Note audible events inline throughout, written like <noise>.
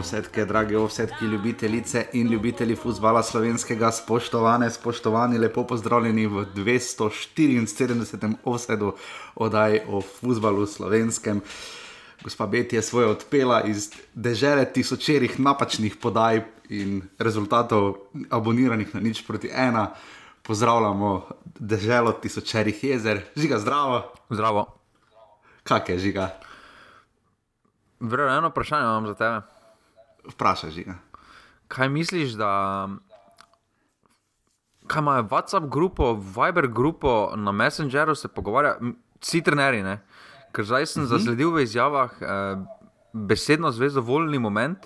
Drage ovsetke, drage ovsetke, ljubitelice in ljubitelji futbola slovenskega, spoštovane, spoštovani, lepo pozdravljeni v 274. ovsedu oddaj o futbalu slovenskem. Gospa Beti je svoje odpela iz dežele tisočerih napačnih podaj in rezultatov aboniranih na nič proti ena. Pozdravljamo deželo tisočerih jezer, žiga zdravo. Zdravo. Kak je žiga? Vrlo eno vprašanje imam za tebe. Vprašaj žiga. Kaj misliš, da kaj imajo WhatsApp grupo, Viber grupo na Messengeru se pogovarja, vsi trenerji, ne? Ker zdaj sem uh -huh. zasledil v izjavah eh, besedno zvezo voljni moment.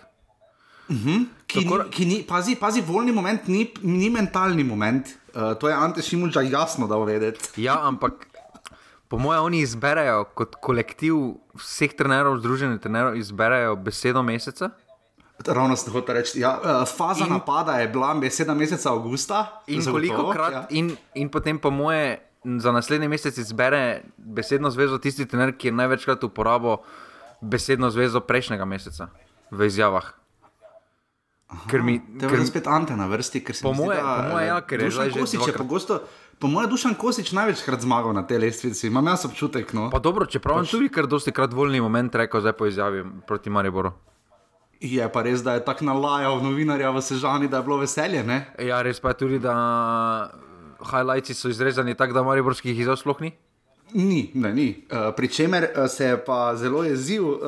Uh -huh. ki, Tako, ni, ki ni, pazi, pazi, voljni moment ni, ni mentalni moment. Uh, to je Ante Šimunča jasno dal vedeti. Ja, ampak po mojem, oni izberejo kot kolektiv vseh trenerov, združenih trenerov, izberejo besedo meseca. Ravno ste hoteli reči, ja, uh, faza in, napada je bila beseda meseca avgusta. In koliko krat, ja. in, in potem po moje, za naslednji mesec izbere besedno zvezo tisti trener, ki je največkrat uporabil besedno zvezo prejšnjega meseca v izjavah. Aha, ker mi je spet Ante na vrsti, ker se po moje, da, po moje, ja, ker je že že pogosto. Po mojem, Dušan Kosič največkrat zmagal na tej lestvici, imam jaz občutek. No. Pa dobro, čeprav pač... tudi kar dosti krat voljni moment rekel, zdaj po izjavi proti Mariboru. Je pa res, da je tako nalajal novinarja v Sežani, da je bilo veselje. Ne? Ja, res pa je tudi, da highlights so izrezani tako, da Mariborskih izjav sploh ni. Ni, ne, ni. Uh, Pričemer se je pa zelo jezil uh,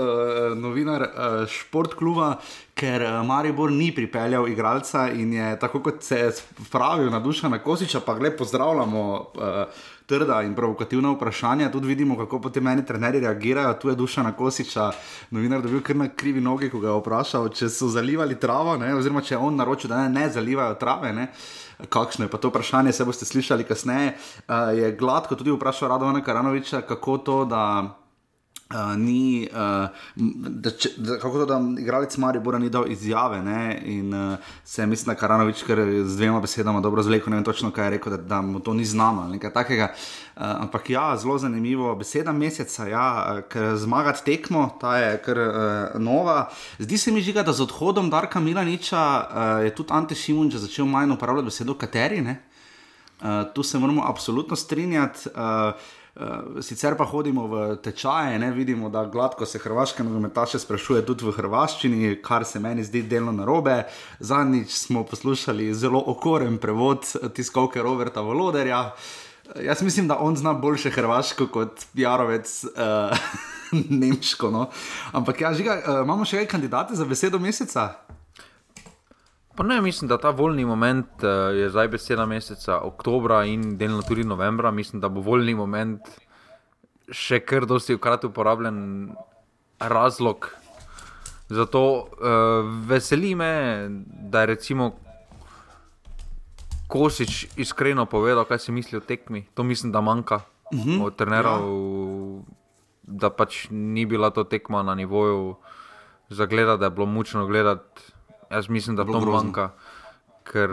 novinar uh, športkluba, ker Maribor ni pripeljal igralca in je tako kot se je spravil na duša na Kosiča, pa gled pozdravljamo. Uh, Trda in provokativna vprašanja, tudi vidimo, kako potem meni trenerji reagirajo. Tu je duša na Kosiča, novinar, da je bil kar na krivi nogi, ko ga je vprašal, če so zalivali travo, ne? oziroma če je on naročil, da ne, ne zalivajo trave. Ne? kakšno je pa to vprašanje, se boste slišali kasneje. Uh, je gladko tudi vprašal Radovana Karanoviča, kako to, da. Ni, uh, da, če, da, kako to, da igralec Maribora ni dal izjave ne? in uh, se mislim, da Karanovič, ker z dvema besedama dobro zleko, ne vem točno, kaj je rekel, da, da mu to ni znano ali nekaj takega. Uh, ampak ja, zelo zanimivo, beseda meseca, ja, ker zmagati tekmo, ta je kar uh, nova. Zdi se mi že, da z odhodom Darka Milaniča uh, je tudi Ante Šimunča začel manj uporabljati besedo kateri. Uh, tu se moramo absolutno strinjati. Uh, sicer pa hodimo v tečaje, ne vidimo, da gladko se hrvaške nogometaše sprašuje tudi v hrvaščini, kar se meni zdi delno narobe. Zadnjič smo poslušali zelo okoren prevod tiskovke Roberta Voloderja. Uh, jaz mislim, da on zna boljše hrvaško kot Jarovec. Uh, <laughs> Nemško, no. Ampak, ja, žiga, uh, imamo še kaj kandidate za besedo meseca? Pa ne, mislim, da ta voljni moment uh, je zdaj beseda meseca oktobra in delno tudi novembra. Mislim, da bo voljni moment še kar dosti krat uporabljen razlog. Zato uh, veseli me, da je recimo Kosič iskreno povedal, kaj si misli o tekmi. To mislim, da manjka uh mhm. -huh, od trenerov, ja. da pač ni bila to tekma na nivoju za gledati, da je bilo mučno gledati. Jaz mislim, da to manjka. Ker...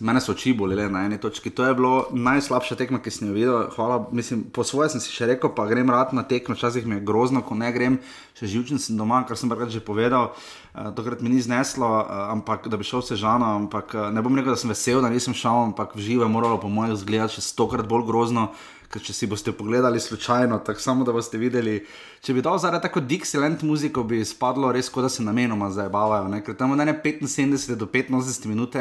Mene so oči bolele na eni točki. To je bilo najslabša tekma, ki sem jo videl. Hvala, mislim, po svoje sem si še rekel, pa grem rad na tekmo. Včasih mi je grozno, ko ne grem, še živčen sem doma, kar sem že povedal. Uh, tokrat mi ni zneslo, uh, ampak da bi šel vse žano. Ampak uh, ne bom rekel, da sem vesel, da nisem šel, ampak v živo je moralo, po mojem, zgledati še stokrat bolj grozno. Ker če si boste pogledali slučajno, tako samo da boste videli, če bi dal zaradi tako Dixieland muziko, bi spadlo res, kot da se namenoma zabavajo. Ker tam od 75 do 85 minut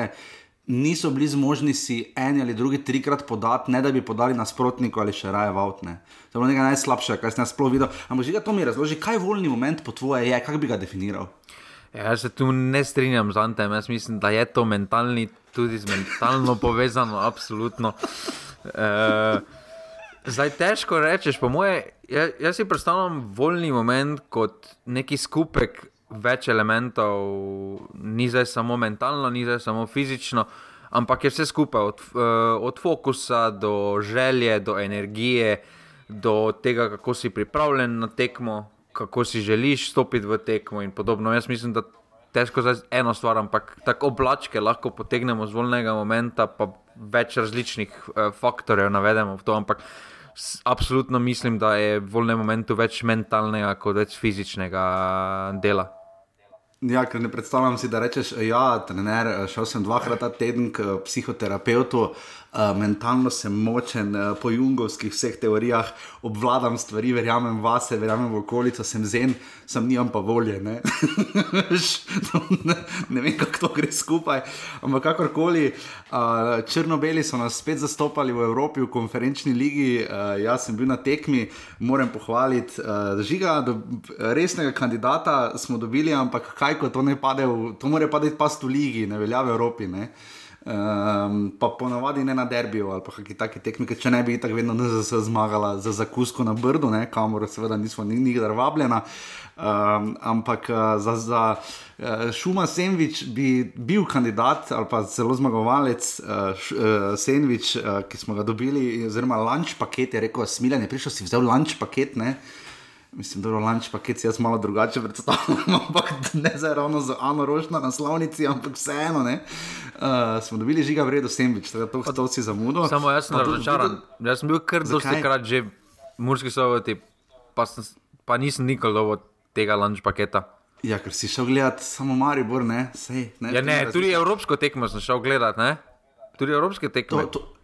niso bili zmožni si eni ali drugi trikrat podati, ne da bi podali nasprotniku ali še raje vautne. To je bilo nekaj najslabšega, kar sem jaz sploh videl. Ampak že to mi razloži, kaj voljni moment po tvoje je, kako bi ga definiral. Ja, jaz se tu ne strinjam z Antem, jaz mislim, da je to mentalni, tudi z mentalno povezano, absolutno. Uh, Zdaj težko rečeš, po moje, jaz, jaz si predstavljam voljni moment kot neki skupek več elementov, ni zdaj samo mentalno, ni zdaj samo fizično, ampak je vse skupaj, od, uh, od fokusa do želje, do energije, do tega, kako si pripravljen na tekmo, kako si želiš stopiti v tekmo in podobno. Jaz mislim, da težko zdaj eno stvar, ampak tako oblačke lahko potegnemo z voljnega momenta, pa več različnih uh, faktorjev navedemo v to. Ampak, absolutno mislim, da je v volnem momentu več mentalnega kot več fizičnega dela. Ja, ker ne predstavljam si, da rečeš, ja, trener, šel sem dvakrat ta teden k psihoterapeutu, uh, mentalno sem močen, uh, po jungovskih vseh teorijah obvladam stvari, verjamem vase, verjamem v okolico, sem zen, sem nimam pa volje. Ne, <laughs> ne, ne vem, kako to gre skupaj. Ampak kakorkoli, uh, črno-beli so nas spet zastopali v Evropi v konferenčni ligi, uh, jaz sem bil na tekmi, moram pohvaliti uh, žiga, do, resnega kandidata smo dobili, ampak kaj, ko to ne pade, v, to mora padeti past v ligi, ne velja v Evropi. Ne. Um, pa ponovadi ne na derbiju ali pa kakšne take tehnike, če ne bi tako vedno NZS zmagala za zakusko na Brdu, ne, kamor seveda nismo nikdar vabljena. Um, ampak uh, za, za uh, Šuma Senvič bi bil kandidat ali pa celo zmagovalec uh, š, uh, Senvič, uh, ki smo ga dobili, oziroma lunch paket, je rekel, smiljen je prišel, si vzel lunch paket. Ne, Mislim, da je lunch paket, jaz malo drugače predstavljam, <laughs> ampak ne zdaj ravno za Ano Rožna na slovnici, ampak vseeno. Uh, smo dobili žiga vredo sembič, tako da to, to si zamudil. Samo jaz sem razočaran. Jaz sem bil kar dosti krat že Murski soboti, pa, pa nisem nikoli dobil tega lunch paketa. Ja, ker si šel gledat samo Maribor, ne? Sej, ne, ja, ne, tudi evropsko tekmo sem šel gledat, ne? Tudi evropske tekme. To, to,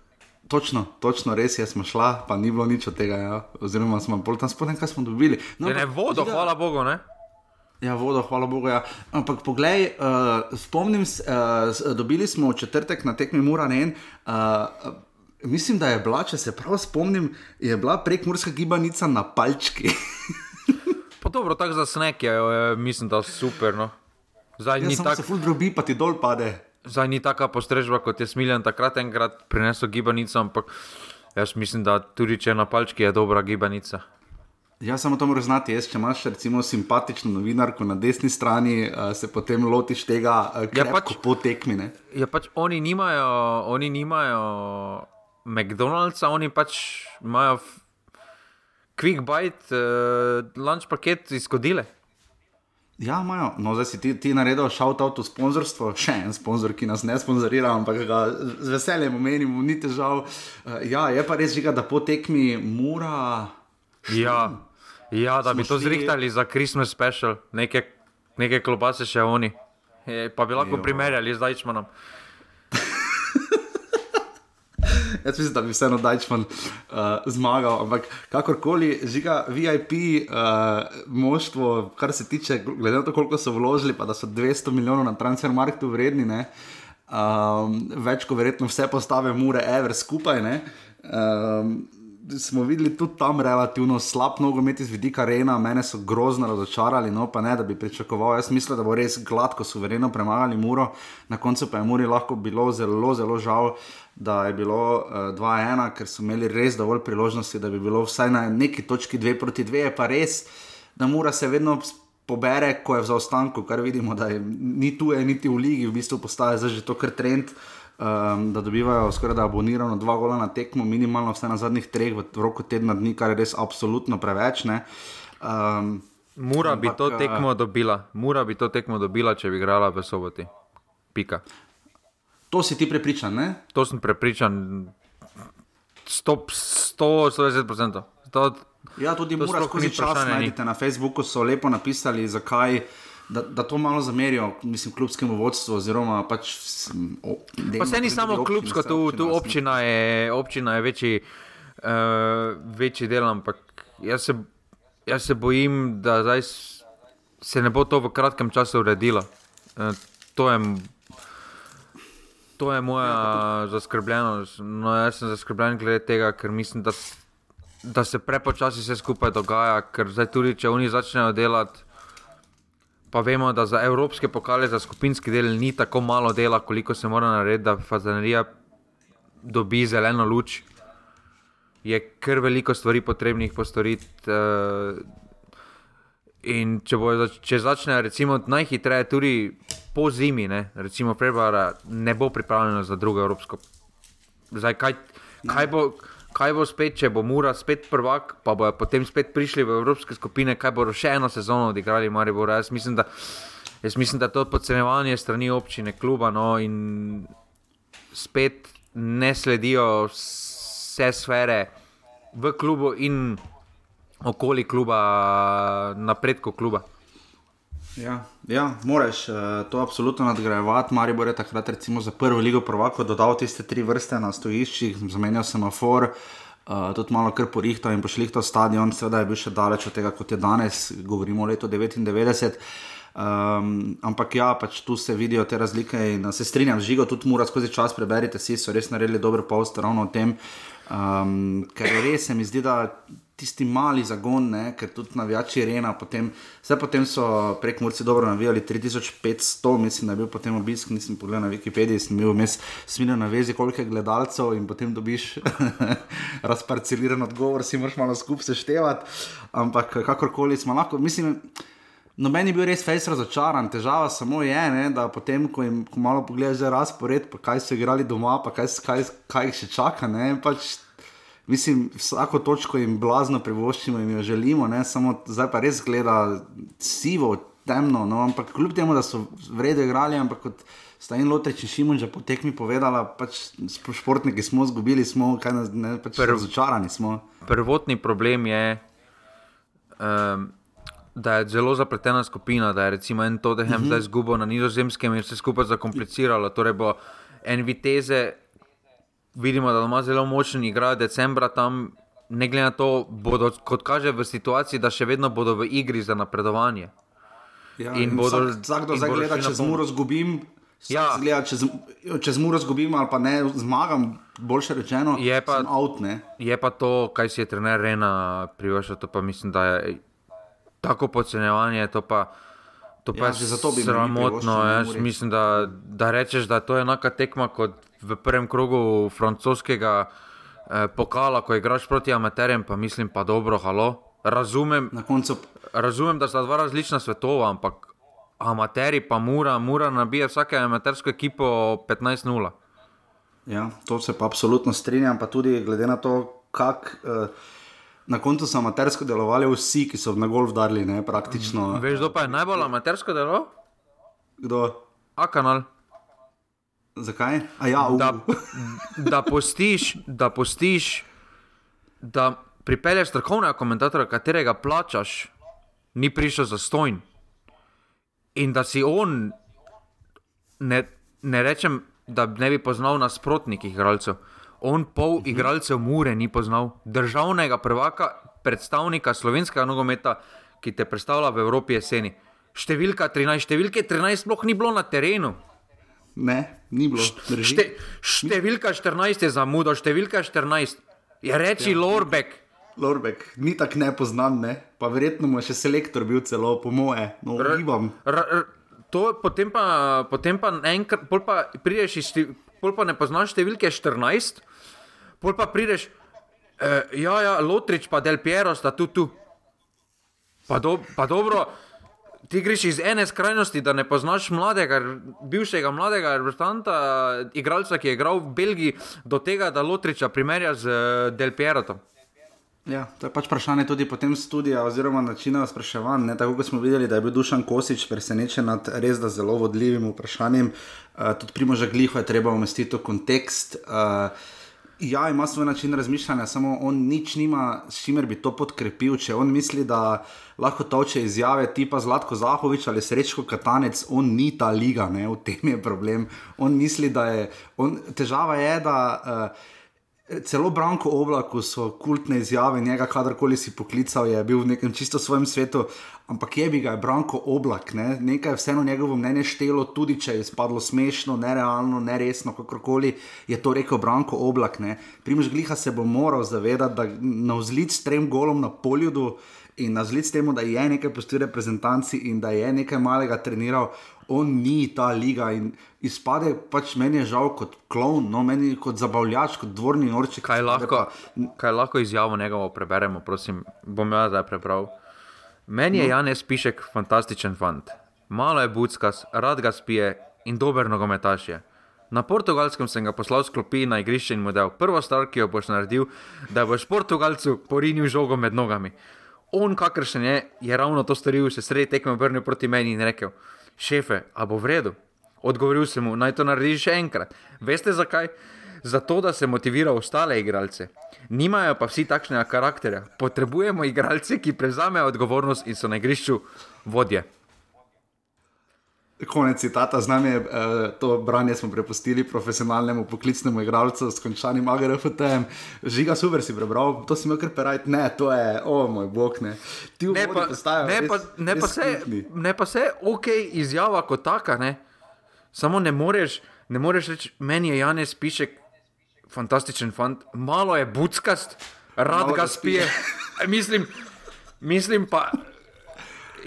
Točno, točno, res je, smo šla, pa ni bilo nič od tega. Ja. Oziroma, smo bolj tam spodaj, kaj smo dobili. No, ne, ne, vodo, da... hvala Bogu. Ne? Ja, vodo, hvala Bogu. Ja. Ampak, poglej, uh, spomnim se, uh, dobili smo v četrtek na tekmi Mura Nen. Uh, mislim, da je bila, če se prav spomnim, je bila prekmurska gibanica na palčki. pa dobro, tako za sneg je, mislim, da super. No. Zdaj, ja, ni tako. Se ful drobi, pa ti dol pade. Zdaj ni taka postrežba, kot je smiljen takrat enkrat prinesel gibanico, ampak jaz mislim, da tudi če na palčki je dobra gibanica. Ja, samo to moraš znati. Jaz, če imaš recimo simpatično novinarko na desni strani, uh, se potem lotiš tega, uh, ja, pač, po tekmi. Ne? Ja, pač oni nimajo, oni nimajo McDonald'sa, oni pač imajo quick bite, uh, lunch paket izkodile. Ja, imajo. No, zdaj si ti, ti naredil shout-out v sponzorstvo, še en sponzor, ki nas ne sponzorira, ampak ga z veseljem omenimo, ni težav. Uh, ja, je pa res, žiga, da po tekmi mora. Ja, ja, da bi to šli... zrihtali za Christmas special, neke, neke klobase še oni. Je, pa bi lahko jo. primerjali z Dajčmanom. <laughs> Jaz mislim, da bi vseeno Dajčman uh, zmagal, ampak kakorkoli, žiga VIP uh, moštvo, kar se tiče, glede na to, koliko so vložili, pa da so 200 milijonov na transfermarktu vredni, ne, um, več kot verjetno vse postave Mure, Ever skupaj. Ne, um, smo videli tudi tam relativno slab nogomet iz vidika Rena, mene so grozno razočarali, no pa ne, da bi pričakoval. Jaz mislim, da bo res gladko, suvereno premagali Muro, na koncu pa je Muri lahko bilo zelo, zelo žal. Da je bilo uh, eh, 2-1, ker so imeli res dovolj priložnosti, da bi bilo vsaj na neki točki 2 proti 2, je pa res, da mora se vedno pobere, ko je v zaostanku, kar vidimo, da je, ni tu, je niti v ligi, v bistvu postaje zdaj že to kar trend. Uh, um, da dobivajo skoraj da abonirano dva gola na tekmo, minimalno vse na zadnjih treh v roku tedna dni, kar je res absolutno preveč. Um, Mora bi to tekmo dobila, mora bi to tekmo dobila, če bi igrala v soboti. Pika. To si ti prepričan, ne? To sem prepričan. 100-120%. Ja, tudi moraš skozi čas najti na Facebooku, so lepo napisali, zakaj da, da to malo zamerijo, mislim, klubskemu vodstvu. Oziroma, pač, o, pa se ni samo klubsko, tu, tu občina, je, občina je večji, uh, večji del, ampak jaz se, jaz se bojim, da zdaj se ne bo to v kratkem času uredilo. Uh, to je. To je moja ja, zaskrbljenost. No, jaz sem zaskrbljen glede tega, ker mislim, da, da se prepočasi vse skupaj dogaja. Ker zdaj tudi, če oni začnejo delati pa vemo, da za evropske pokale, za skupinski del ni tako malo dela, koliko se mora narediti, da fazanerija dobi zeleno luč. Je kar veliko stvari potrebnih postoriti. Uh, in če, bo, če začne, recimo, najhitreje, tudi po zimi, ne, recimo februara, ne bo pripravljeno za drugo evropsko. Zdaj, kaj, kaj bo kaj bo spet, če bo Mura spet prvak, pa bojo potem spet prišli v evropske skupine, kaj bodo še eno sezono odigrali. Jaz mislim, da, jaz mislim, da to podcenjevanje strani občine, kluba, no, in spet ne sledijo vse sfere v klubu in okoli kluba, napredku kluba. Ja, ja moraš uh, to absolutno nadgrajevati. Mari bo je takrat, recimo, za prvo ligo prvako dodal tiste tri vrste na stojiščih, zamenjal semafor, uh, tudi malo kar porihtal in pošlihtal stadion, seveda je bil še daleč od tega, kot je danes, govorimo o letu 99. Um, ehm, ampak ja, pač tu se vidijo te razlike in se strinjam žigo, tudi mora skozi čas preberite, vsi so res naredili dober post ravno o tem. Um, ker res se mi zdi, da tisti mali zagon, ne, ker tudi navijači Rena, potem, vse potem so prek Murci dobro navijali 3500, mislim, da je bil potem obisk, nisem pogledal na Wikipediji, sem bil vmes smiljen na vezi, koliko je gledalcev in potem dobiš <laughs> razparceliran odgovor, si moraš malo skupaj seštevati, ampak kakorkoli smo lahko, mislim. No, meni je bil res fejs razočaran, težava samo je, ne, da potem, ko jim ko malo pogledaš razpored, pa kaj so igrali doma, pa kaj, kaj, kaj jih še čaka, ne, pač mislim, vsako točko jim blazno privoščimo in jo želimo, ne? samo zdaj pa res gleda sivo, temno. No? Ampak kljub temu, da so vredno igrali, ampak kot sta in Lotrič in Šimun že potek mi povedala, pač športniki smo izgubili, smo kaj ne, ne pač Prv, razočarani. Smo. Prvotni problem je. Um, Da je zelo zapletena skupina, da je recimo en Tottenham uh mhm. -huh. zdaj izgubil na nizozemskem in se skupaj zakompliciralo. Torej, bo en viteze vidimo, da ima zelo močen igra, decembra tam, ne glede na to, bodo, kot kaže v situaciji, da še vedno bodo v igri za napredovanje. Ja, in in bodo, vsak, vsak, kdo zdaj gleda, če zmuro zgubim. Ja. Gleda, če, če zmuro zgubim ali pa ne zmagam, boljše rečeno, je pa, out, je pa to, kaj si je trener Rena privoščil, to pa mislim, da je tako podcenjevanje. To pa, to pa ja, je zato bi sramotno. Jaz mislim, da, da rečeš, da to je enaka tekma kot v prvem krogu francoskega eh, pokala, ko igraš proti amaterjem, pa mislim, pa dobro, halo. Razumem, koncu... razumem, da sta dva različna svetova, ampak amateri pa mora, mora nabijati vsake amatersko ekipo 15-0. Ja, to se pa absolutno strinjam, pa tudi glede na to, kako. Uh... Na koncu so amatersko delovali vsi, ki so na golf dali, ne praktično. Veš, kdo pa je najbolj amatersko deloval? Kdo? A kanal. Zakaj? Ja, da, <laughs> da postiš, da postiš, da pripelješ strokovnega komentatorja, katerega plačaš, ni prišel za stojn. In da si on, ne, ne rečem, da ne bi poznal nasprotnikih igralcev, on pol mhm. igralcev Mure ni poznal, državnega prvaka, predstavnika slovenskega nogometa, ki te predstavlja v Evropi jeseni. Številka 13, številke 13 sploh ni bilo na terenu. Ne, ni bilo. Šte, številka 14 je zamudo, številka 14 je reči ja. Lorbek. Lorbek, ni tako nepoznan, ne? pa verjetno mu je še selektor bil celo, po moje, no, ugibam. Potem pa, potem pa enkrat, pol pa prideš iz, pol pa ne poznaš številke 14, pol pa prideš, eh, ja, ja, Lotrič pa Del Piero sta tu, tu. Pa, do, pa dobro ti greš iz ene skrajnosti, da ne poznaš mladega, bivšega mladega reprezentanta, igralca, ki je igral v Belgiji, do tega, da Lotriča primerja z eh, Del Pierotom. Ja, to je pač vprašanje tudi potem študija oziroma načina spraševanja. Tako kot smo videli, da je bil Dušan Kosič presenečen nad res zelo vodljivim vprašanjem. Uh, tudi Primoža Gliho je treba umestiti v kontekst. Uh, Ja, ima svoj način razmišljanja, samo on nič nima, s čimer bi to podkrepil. Če on misli, da lahko toče izjave tipa Zlatko Zahovič ali Srečko Katanec, on ni ta liga, ne? v tem je problem. On misli, da je. On, težava je, da. Uh, Celo Branko Oblaku so kultne izjave, njega kadarkoli si poklical, je bil v nekem čisto svojem svetu, ampak je bi ga je Branko Oblak, ne? nekaj vseeno njegovo mnenje štelo, tudi če je spadlo smešno, nerealno, neresno, kakorkoli je to rekel Branko Oblak. Primož Gliha se bo moral zavedati, da na vzlic trem golom na poljudu in na vzlic temu, da je nekaj postil reprezentanci in da je nekaj malega treniral, on ni ta liga in izpade pač meni je žal kot klon, no meni kot zabavljač, kot dvorni norček. Kaj lahko, pa... kaj lahko izjavo njegovo preberemo, prosim, bom jaz zdaj prebral. Meni je. Janes Pišek fantastičen fant. Malo je buckas, rad ga spije in dober nogometaš je. Na portugalskem sem ga poslal sklopi na igrišče in mu dal prvo stvar, ki jo boš naredil, da boš portugalcu porinil žogo med nogami. On, kakršen je, je ravno to storil, se sredi tekme obrnil proti meni in rekel: Šefe, a bo v redu? Odgovoril sem mu, naj to narediš še enkrat. Veste zakaj? Zato, da se motivira ostale igralce. Nimajo pa vsi takšnega karakterja. Potrebujemo igralce, ki prevzamejo odgovornost in so na igrišču vodje. Konec citata, z nami je uh, to branje smo prepustili profesionalnemu poklicnemu igralcu s končanim AGRFT-jem. Žiga, super si prebral, to si imel kar perajt, ne, to je, o oh, moj bog, ne. Ti Ne pa, ne, pa, ne, pa se, ne pa se, ok, izjava kot taka, ne. Samo ne moreš, ne moreš reči, meni je Janez Pišek fantastičen fant, malo je buckast, rad Malo ga spije. spije. <laughs> mislim, mislim pa,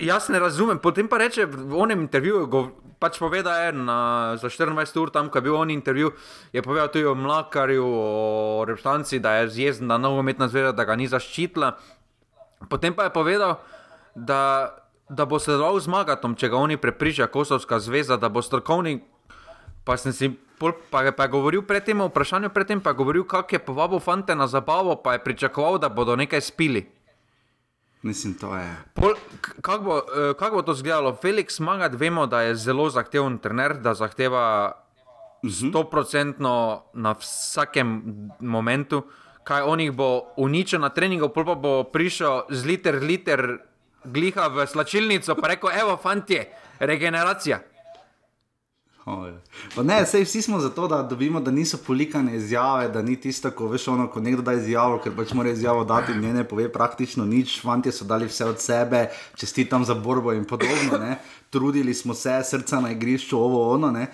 jaz ne razumem. Potem pa reče v onem intervjuju, go, pač poveda je na, za 24 ur tam, ko je bil on intervju, je povedal tudi o Mlakarju, o reprezentanci, da je zjezen, da nogometna zveza, da ga ni zaščitila. Potem pa je povedal, da, da bo sodeloval z Magatom, če ga oni prepričajo, Kosovska zveza, da bo strokovni. Pa sem si, pa, je- pa je govoril predtem o vprašanju, predtem pa je govoril, kako je povabil fante na zabavo, pa je pričakoval, da bodo nekaj spili. Mislim, to je. Kako bo, eh, kak bo to izgledalo? Felix Magat, vemo, da je zelo zahteven trener, da zahteva 100% na vsakem momentu. Kaj on jih bo uničil na treningu, pol pa bo prišel z liter, liter gliha v slačilnico, pa rekel: Evo, fantje, regeneracija. Pa ne, sej vsi smo zato, da dobimo, da niso polikane izjave, da ni tisto, ko veš, ono, ko nekdo da izjavo, ker pač mora izjavo dati in ne pove praktično nič. Fantje so dali vse od sebe, čestitam za borbo in podobno. Ne. Trudili smo se, srca na igrišču, ovo, ono, ne.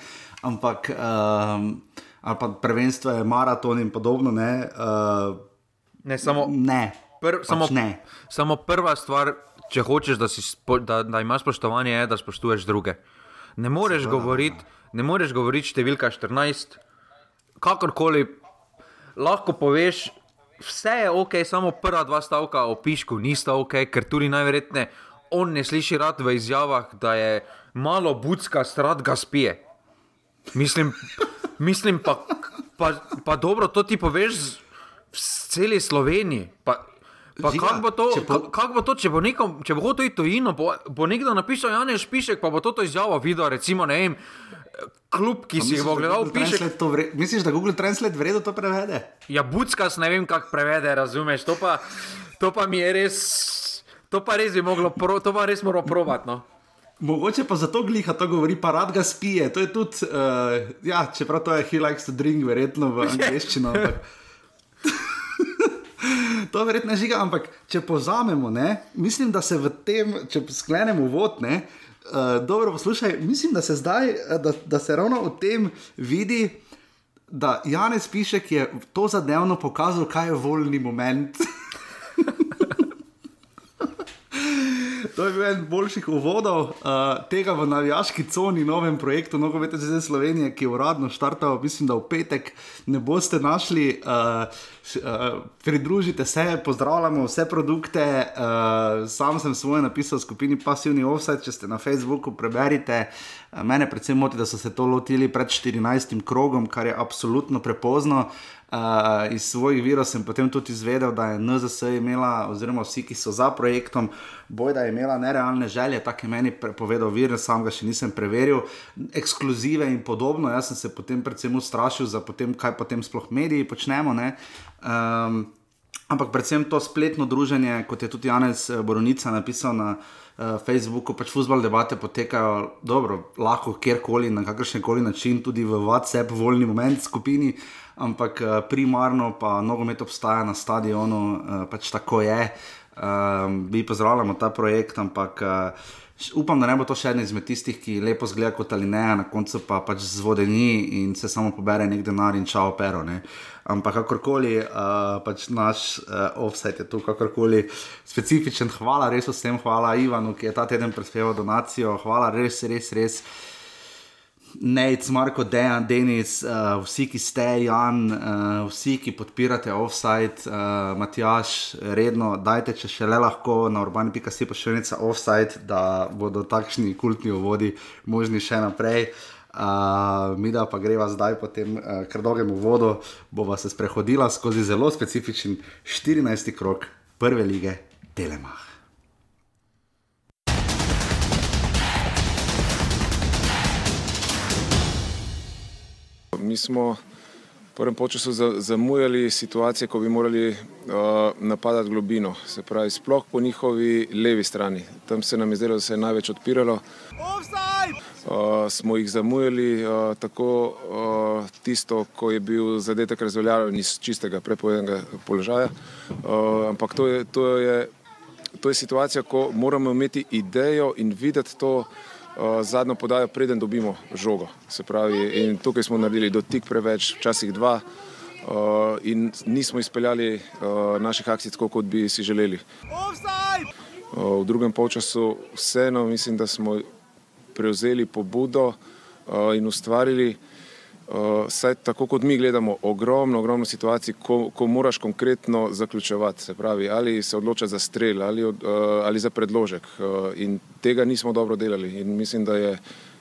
ampak um, ali pa prvenstvo je maraton in podobno. Ne, uh, Ne, samo, ne. pr, pač samo, ne. samo prva stvar, če hočeš, da, si da, da imaš spoštovanje, je, da spoštuješ druge. Ne moreš govoriti, ne moreš govoriti številka 14, kakorkoli, lahko poveš, vse je ok, samo prva dva stavka o pišku nista ok, ker tudi najverjetneje on ne sliši rad v izjavah, da je malo budska, strat ga spije. Mislim, mislim pa, pa, pa dobro, to ti poveš z- v celi Sloveniji. Pa, pa Žiga, kako bo, to- če po- ka- kako bo to, če bo, nekom, če bo hotel iti tujino, bo, bo nekdo napisal Janez Pišek, pa bo to izjavo videl, recimo, ne vem, klub, ki si jih bo gledal, piše. Vre... Misliš, da Google Translate vredno to prevede? Ja, buckas ne vem, kako prevede, razumeš, to pa, to pa mi je res. To pa res bi moglo, pro, to pa res moramo provat. No. Mogoče pa zato gliha to govori, pa rad ga spije. To je tudi, uh, ja, čeprav to je he likes to drink, verjetno v <laughs> angleščino. Ampak... <laughs> to verjetno žiga, ampak če povzamemo, ne, mislim, da se v tem, če sklenemo vod, ne, uh, dobro poslušaj, mislim, da se zdaj, eh, da, da se ravno v tem vidi. Da Janez Pišek je to zadevno pokazal, kaj je voljni moment. <laughs> To je bil en boljših uvodov uh, tega v navijaški coni, novem projektu Nogometne zveze Slovenije, ki je uradno štartal, mislim, da v petek ne boste našli. Uh, uh, pridružite se, pozdravljamo vse produkte. Uh, sam sem svoje napisal v skupini Passivni Offset, če ste na Facebooku, preberite. Uh, mene predvsem moti, da so se to lotili pred 14. krogom, kar je absolutno prepozno. Uh, iz svojih virov sem potem tudi izvedel, da je NZS imela, oziroma vsi, ki so za projektom, boj, da je imela nerealne želje, tako je meni povedal vir, sam ga še nisem preveril, ekskluzive in podobno. Jaz sem se potem predvsem ustrašil za potem, kaj potem sploh mediji počnemo. ne. Um, Ampak predvsem to spletno druženje, kot je tudi Janez eh, Boronica napisal na uh, Facebooku, pač futbol debate potekajo dobro, lahko kjerkoli, na kakršen koli način, tudi v WhatsApp, voljni moment skupini, ampak uh, primarno pa nogomet obstaja na stadionu, uh, pač tako je. Um, mi pozdravljamo ta projekt, ampak uh, upam, da ne bo to še eden izmed tistih, ki lepo zgleda kot ali ne, na koncu pa pač zvodeni in se samo pobere nek denar in čao pero. Ne. Ampak kakorkoli, uh, pač naš uh, offset je tu, kakorkoli specifičen. Hvala res vsem, hvala Ivanu, ki je ta teden prispeval donacijo, hvala res, res, res. Nec, Marko, Dejan, Denis, uh, vsi, ki ste, Jan, uh, vsi, ki podpirate offside, uh, Matjaš, redno, dajte, če še le lahko na urbani.si pošiljnica offside, da bodo takšni kultni uvodi možni še naprej. Uh, mi da pa greva zdaj po tem uh, kar dolgem uvodu, bova se sprehodila skozi zelo specifičen 14. krok prve lige Telemach. Mi smo prvem času zamujali situacije, ko bi morali uh, napadati globino, se pravi, sploh po njihovi levi strani. Tam se nam je zdelo, da se je največ odpiralo. Uh, smo jih zamujali, uh, tako uh, tisto, ko je bil zadetek razveljavljen iz čistega prepovedanega položaja. Uh, ampak to je, to, je, to je situacija, ko moramo imeti idejo in videti to. Eh, zadnjo podajo, preden dobimo žogo. Pravi, in tukaj smo naredili dotik preveč, včasih dva, uh, in nismo izpeljali uh, naših akcij tako, kot bi si želeli. Uh, v drugem polčasu vseeno mislim, da smo prevzeli pobudo uh, in ustvarili Uh, saj tako kot mi gledamo, ogromno, ogromno situacij, ko, ko moraš konkretno zaključevati, se pravi, ali se odloča za strel ali, uh, ali za predložek. Uh, in tega nismo dobro delali. In mislim, da je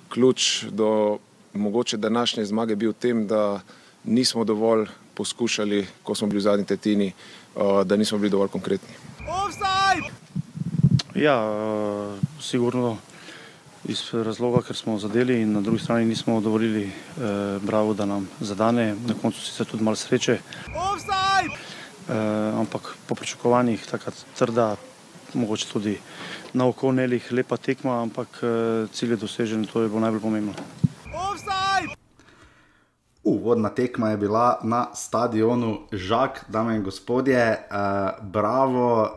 ključ do mogoče današnje zmage bil v tem, da nismo dovolj poskušali, ko smo bili v zadnji tetini, uh, da nismo bili dovolj konkretni. Ja, uh, sigurno iz razloga, ker smo zadeli in na drugi strani nismo dovolili eh, Bravo, da nam zadane, na koncu sicer tudi malo sreče. Eh, ampak po pričakovanjih tako trda, mogoče tudi na oko nelih lepa tekma, ampak eh, cilj je dosežen, to je bilo najbolj pomembno. Uvodna tekma je bila na stadionu Žak, dame in gospodje, uh, bravo,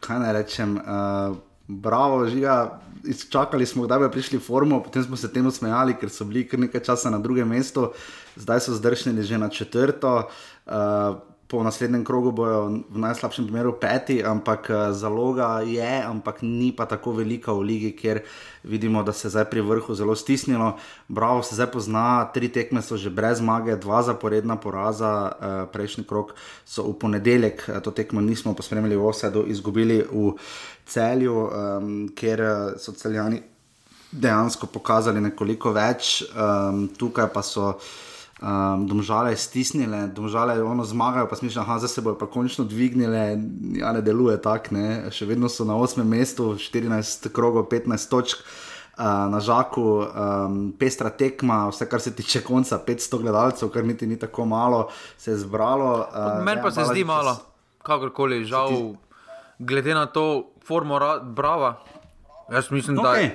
kaj naj rečem, uh, bravo, žiga, čakali smo, da bi prišli v formo, potem smo se temu smejali, ker so bili kar nekaj časa na drugem mestu, zdaj so zdršnili že na četrto. Uh, Po naslednjem krogu bojo v najslabšem primeru peti, ampak eh, zaloga je, ampak ni pa tako velika v ligi, ker vidimo, da se zdaj pri vrhu zelo stisnilo. Bravo se zdaj pozna, tri tekme so že brez zmage, dva zaporedna poraza, uh, prejšnji krok so v ponedeljek, to tekmo nismo pospremili v Osedu, izgubili v celju, um, ker eh, so celjani dejansko pokazali nekoliko več, um, tukaj pa so. Um, domžale stisnile, domžale ono zmagajo, pa smišno, da se bodo pa končno dvignile, ja, ne deluje tako, še vedno so na 8. mestu, 14 krogov, 15 točk. Uh, na žaku, um, pestra tekma, vse kar se tiče konca, 500 gledalcev, kar niti ni tako malo, se je zbralo. Uh, Meni pa se zdi malo, kakorkoli, žal, ti... glede na to, formo Brava. Jaz mislim, okay.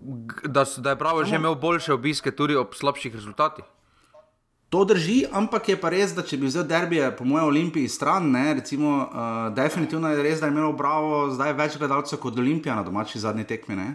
da, da, da je Bravo že imel boljše obiske, tudi ob slabših rezultatih. To drži, ampak je pa res, da če bi vzel derbije, po mojem, Olimpiji stran, ne, recimo, uh, definitivno je res, da je imel Bravo zdaj več gledalcev kot Olimpija na domači zadnji tekmi. Ne.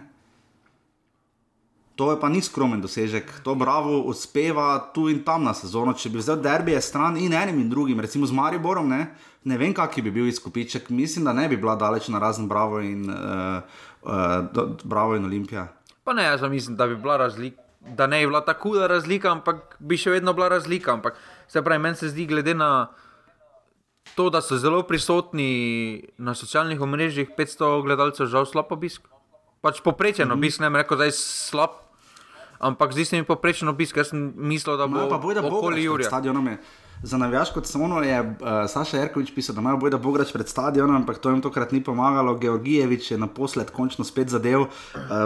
To je pa ni skromen dosežek, to Bravo uspeva tu in tam na sezono. Če bi vzel derbije stran in enim in drugim, recimo z Mariborom, ne, ne vem, kak bi bil izkupiček. Mislim, da ne bi bila daleč na razen Bravo in, uh, uh, Bravo in Olimpija. Pa ne, jaz mislim, da bi bila razlika. Da ne bi bila tako huda razlika, ampak bi še vedno bila razlika. Ampak se pravi, meni se zdi, glede na to, da so zelo prisotni na socialnih omrežjih, 500 gledalcev, žal slab obisk. Pač poprečen -hmm. obisk, ne vem, rekel, da je slab, ampak zdi se mi poprečen obisk. Jaz sem mislil, da bo no, okoli Jurija za navijač kot Sono je uh, Saša Jerkovič pisal, da imajo boj, da bo grač pred stadionom, ampak to jim tokrat ni pomagalo. Georgijevič je naposled končno spet zadev uh,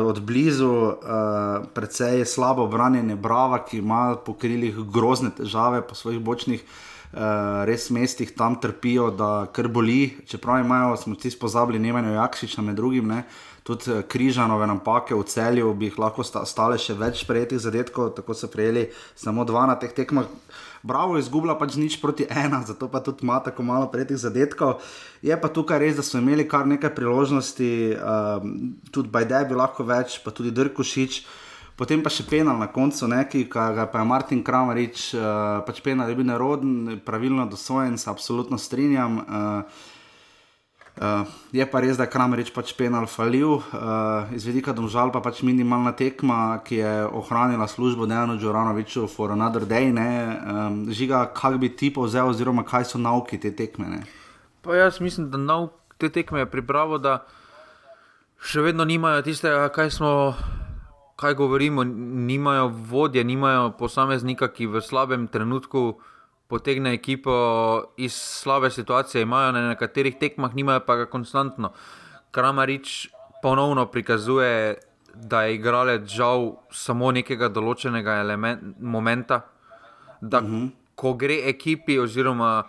od blizu, uh, precej slabo branjenje Brava, ki ima po krilih grozne težave po svojih bočnih. Uh, res mestih tam trpijo, da kar boli, čeprav imajo, smo ti spozabili, ne imajo Jakšiča med drugim, ne? tudi križanove napake v celju, bi jih lahko stale še več prejetih zadetkov, tako so prejeli samo dva na teh tekmah. Bravo, izgubila pač nič proti ena, zato pa tudi ima tako malo predih zadetkov. Je pa tukaj res, da so imeli kar nekaj priložnosti, um, tudi Bajde bi lahko več, pa tudi Drkošič. Potem pa še penal na koncu, ki ga je Martin Kramarič, uh, pač penal je bil neroden, pravilno dosojen, se absolutno strinjam. Uh, Uh, je pa res, da je Kramerič pač penal falil, uh, iz vidika domžal pa pač minimalna tekma, ki je ohranila službo Dejanu Džoranoviču for another day. Um, žiga, kaj bi ti povzel, oziroma kaj so nauki te tekme? Jaz mislim, da nauk te tekme je pripravo, da še vedno nimajo tistega, kaj smo. Kaj govorimo, nimajo vodje, nimajo posameznika, ki v slabem trenutku uh, potegne ekipo iz slabe situacije, imajo na nekaterih tekmah, nimajo pa ga konstantno. Kramarič ponovno prikazuje, da je igralec žal samo nekega določenega momenta. Da, uh mhm. -huh. ko gre ekipi, oziroma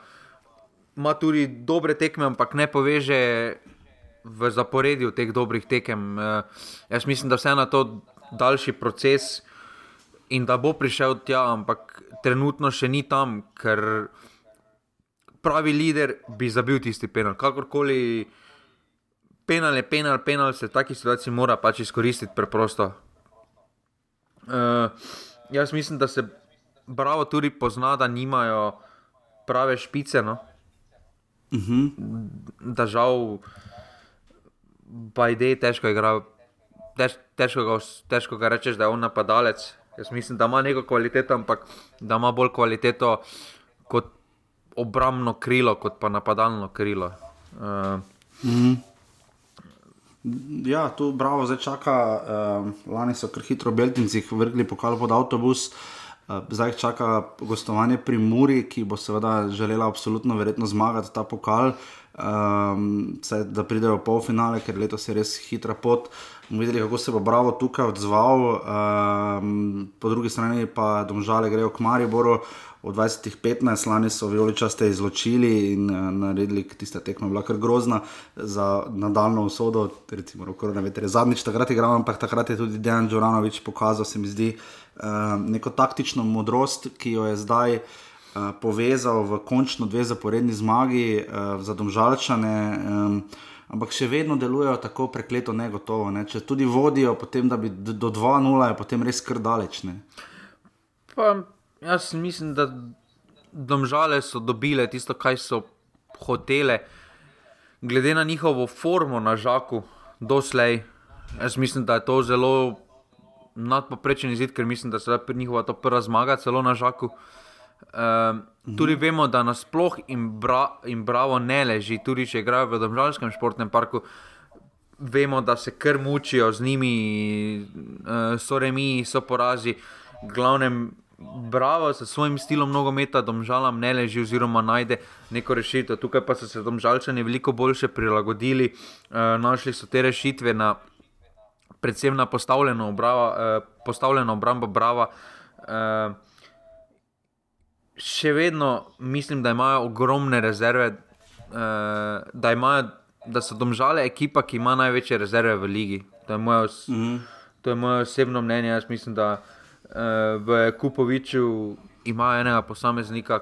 ima tudi dobre tekme, ampak ne poveže v zaporedju teh dobrih tekem. Uh, jaz mislim, da vse na to daljši proces in da bo prišel tja, ampak trenutno še ni tam, ker pravi voditelj bi zabil tisti penal. Kakorkoli, penal je penal, penal se v taki situaciji mora pač izkoristiti preprosto. Uh, jaz mislim, da se bravo tudi pozna, da nimajo prave špice. No? Uh Mhm. -huh. Da žal, pa ideje težko igra. Tež, težko, ga, težko ga rečeš, da je on napadalec. Jaz mislim, da ima neko kvaliteto, ampak da ima bolj kvaliteto kot obrambno krilo, kot pa napadalno krilo. Uh, Ja, tu bravo, zdaj čaka. Uh, lani so kar hitro Beltinci vrgli pokal pod avtobus. Uh, zdaj čaka gostovanje pri Muri, ki bo seveda želela absolutno verjetno zmagati ta pokal. Um, saj, da pridejo v polfinale, ker letos je res hitra pot. Videli, kako se bo Bravo tukaj odzval, um, po drugi strani pa domžale grejo k Mariboru. Od 2015 lani so vijoličaste izločili in uh, naredili tiste tekme, bila kar grozna za nadaljno usodo. Recimo, ne vete, zadnjič takrat igramo, ampak takrat je tudi Dejan Džoranovič pokazal, se mi zdi, uh, neko taktično modrost, ki jo je zdaj uh, povezal v končno dve zaporedni zmagi uh, za domžalčane. Ampak še vedno delujejo tako prekleto negotovo. Ne? Če tudi vodijo, potem, da bi do 2-0, je potem res kar daleč. Ne? Pa, jaz mislim, da domžale so dobile tisto, kar so hotele, glede na njihovo formo na žaku, doslej. Jaz mislim, da je to zelo nadpoprečen izid, ker mislim, da se je njihova to prva zmaga celo na žaku. Um, tudi mm. vemo, da nasploh in, bra, in bravo ne leži, tudi če igrajo v Domžalskem športnem parku. Vemo, da se kar mučijo z njimi, uh, so remi, so porazi. Glavnem, bravo s svojim stilom nogometa, domžalam ne leži, oziroma najde neko rešitev. Tukaj pa so se domžalčani veliko bolje prilagodili, uh, našli so te rešitve, na, predvsem na postavljeno, obrava, uh, postavljeno obrambo Brava. Uh, še vedno mislim, da imajo ogromne rezerve, uh, da, imajo, da so domžale ekipa, ki ima največje rezerve v ligi. To je moje, os mm -hmm. to je moje osebno mnenje. Jaz mislim, da uh, v Kupoviču ima enega posameznika,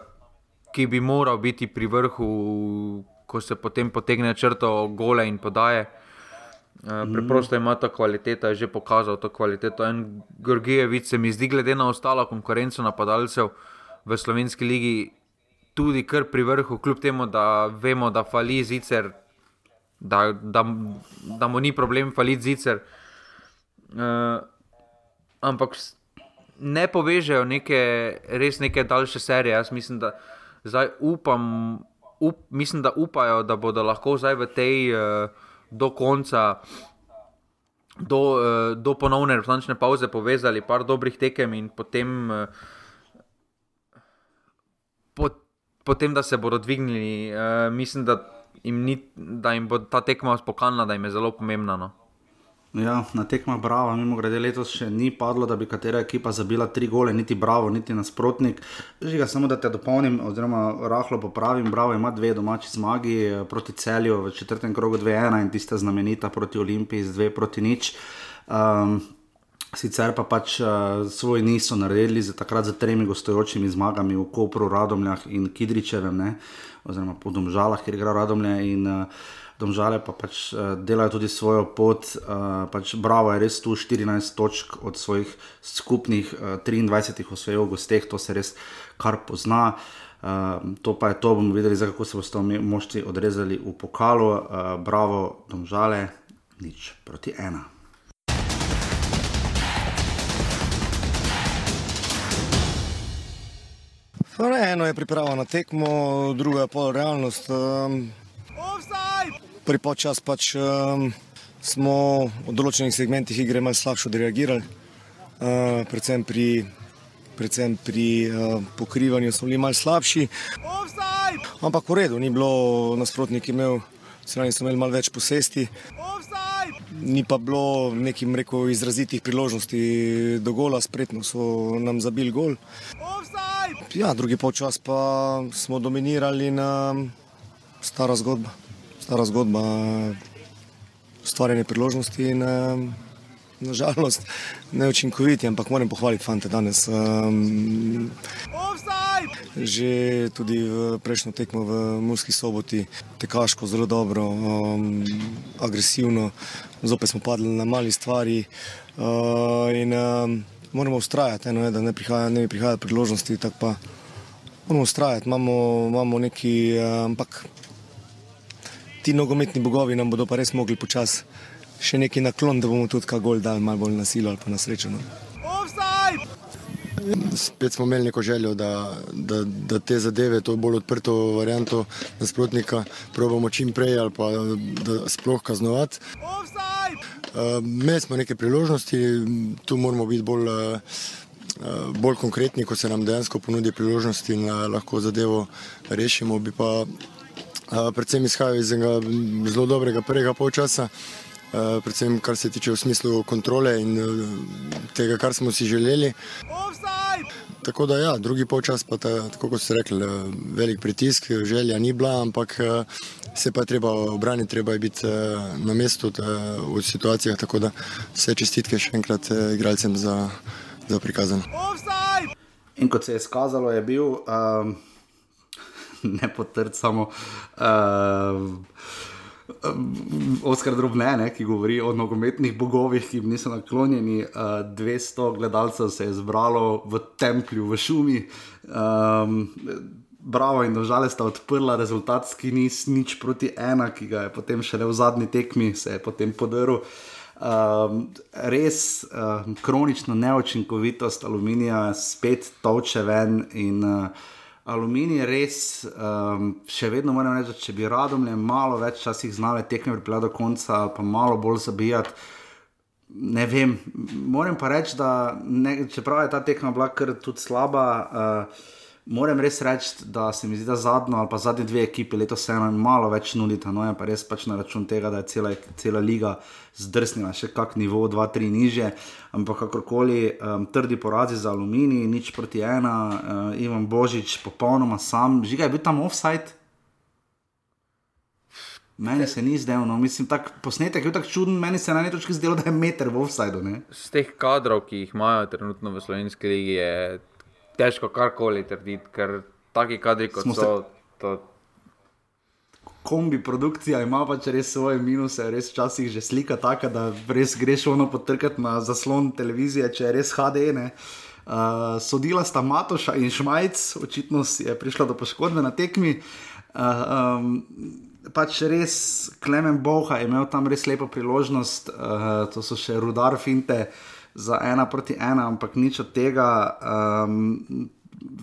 ki bi moral biti pri vrhu, ko se potem potegne črto gole in podaje. Uh, preprosto ima ta kvaliteta, je že pokazal to kvaliteto. En Gorgijevic se mi zdi, glede na ostalo konkurenco napadalcev, uh, v slovenski ligi tudi kar pri vrhu, kljub temu, da vemo, da fali zicer, da, da, da mu ni problem faliti zicer. Uh, ampak ne povežejo neke, res neke daljše serije. Jaz mislim, da zdaj upam. Up, mislim, da upajo, da bodo lahko zdaj v tej uh, do konca, do, uh, do ponovne referenčne pauze, povezali par dobrih tekem in potem uh, potem, da se bodo dvignili, uh, mislim, da jim, ni, da jim bo ta tekma spokalna, da jim je zelo pomembna. No. Ja, na tekmah Bravo, mimo grede, letos še ni padlo, da bi katera ekipa zabila tri gole, niti Bravo, niti nasprotnik. Žiga, samo da te dopolnim, oziroma rahlo popravim. Bravo ima dve domači zmagi eh, proti celju v četrtem krogu 2-1 in tista znamenita proti Olimpiji z 2 proti nič. Um, Sicer pa pač uh, svoj niso naredili za takrat za tremi gostujočimi zmagami v Kopru, Radomljah in Kidričevem, ne? oziroma po Domžalah, kjer igra Radomlje in uh, Domžale pa pač uh, delajo tudi svojo pot. Uh, pač Bravo je res tu 14 točk od svojih skupnih uh, 23 osvojitev v gosteh, to se res kar pozna. Uh, to pa je to, bomo videli, kako se boste mošti odrezali v pokalu. Uh, bravo, Domžale, nič proti ena. Eno je priprava na tekmo, druga je pa realnost. Um, Prvi počas pač um, smo v določenih segmentih igre malo slabše odreagirali, uh, predvsem pri, predvsem pri uh, pokrivanju smo bili malo slabši. Ampak v redu, ni bilo nasprotnik imel, strani smo imeli malo več posesti. Ni pa bilo nekim rekel izrazitih priložnosti do gola, spretno so nam zabili gol. Ja, drugi polčas pa smo dominirali na stara zgodba. Stara zgodba, ustvarjanje priložnosti in nažalost neučinkoviti, ampak moram pohvaliti fante danes. Um, že tudi v prejšnjo tekmo v Murski soboti, tekaško zelo dobro, um, agresivno, zopet smo padli na mali stvari uh, in um, moramo ustrajati, eno je, da ne prihaja, ne prihaja priložnosti, tako pa moramo ustrajati, imamo, imamo neki, uh, ampak ti nogometni bogovi nam bodo pa res mogli počasi še neki naklon, da bomo tudi kaj gol dali, malo bolj na silo ali pa na srečo. No. Spet smo imeli neko željo, da, da, da te zadeve, to bolj odprto varianto nasprotnika, probamo čim prej ali pa da sploh kaznovati. Uh, imeli smo neke priložnosti, tu moramo biti bolj, uh, bolj konkretni, ko se nam dejansko ponudi priložnosti in uh, lahko zadevo rešimo. Bi pa uh, predvsem izhajal iz zelo dobrega prvega polčasa. Uh, predvsem kar se tiče v smislu kontrole in uh, tega, kar smo si želeli. Tako da, ja, drugi polčas, pa ta, tako kot ste rekli, velik pritisk, želja ni bila, ampak se pa je treba obraniti, treba je biti na mestu v situacijah. Tako da vse čestitke še enkrat igralcem za, za prikazano. In kot se je skazalo, je bil um, <laughs> ne potrd samo. Uh, Oskar Drobne, ki govori o nogometnih bogovih, ki jim niso naklonjeni. Uh, 200 gledalcev se je zbralo v templju, v šumi. Um, bravo in dožale sta odprla rezultatski niz, nič proti ena, ki ga je potem šele v zadnji tekmi, se je potem podaril. Um, res um, kronična neočinkovitost aluminija spet toče ven in uh, Aluminij res, um, še vedno moram reči, če bi radom le malo več časih znali tekme pripeljati do konca, pa malo bolj zabijati. Ne vem, moram pa reči, da ne, čeprav je ta tekma bila kar tudi slaba. Uh, Moram res reči, da se mi zdi, da zadnjo ali pa zadnji dve ekipi letos se eno malo več nudita, no je pa res pač na račun tega, da je cela, cela liga zdrsnila še kak nivo, dva, tri niže. Ampak kakorkoli, um, trdi porazi za aluminij, nič proti ena, uh, Ivan Božič, popolnoma sam, žiga je bil tam offside. Meni se ni zdelo, no. mislim, tak posnetek je tako čuden, meni se na neki točki zdelo, da je meter v offsideu. Z teh kadrov, ki jih imajo trenutno v slovenski ligi, je težko karkoli trditi, ker taki kadri kot Smo so. Se... To... Kombi produkcija ima pač res svoje minuse, res včasih že slika taka, da res greš ono potrkati na zaslon televizije, če je res HD. Ne? Uh, sodila sta Matoša in Šmajc, očitno je prišla do poškodbe na tekmi. Uh, um, pač res Klemen Boha je imel tam res lepo priložnost, uh, to so še rudar finte. Za ena proti ena, ampak nič od tega. Um,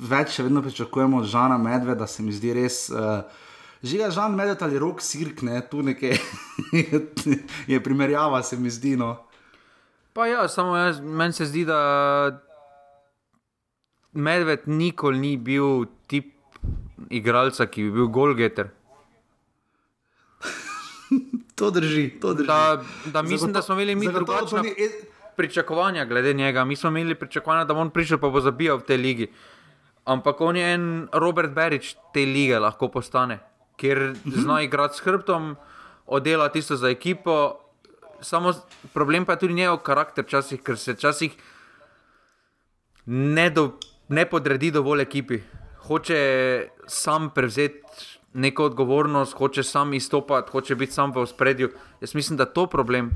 več še vedno pričakujemo od Žana Medveda, da se mi zdi res. Uh, Žiga Žan Medved ali rok sirk, ne, tu nekaj <laughs> je primerjava, se mi zdi. No. Pa ja, samo jaz, meni se zdi, da Medved nikoli ni bil tip igralca, ki bi bil golgeter. <laughs> to drži, to drži. Da, da mislim, Zagotovo, da smo imeli mi drugačne pričakovanja glede njega. Mi smo imeli pričakovanja, da bo on prišel pa bo zabijal v tej ligi. Ampak on je en Robert Berič te lige lahko postane, ker zna igrati s hrbtom, oddela tisto za ekipo. Samo problem pa je tudi njegov karakter, časih, ker se včasih ne, do, ne podredi dovolj ekipi. Hoče sam prevzeti neko odgovornost, hoče sam izstopati, hoče biti sam v spredju. Jaz mislim, da je to problem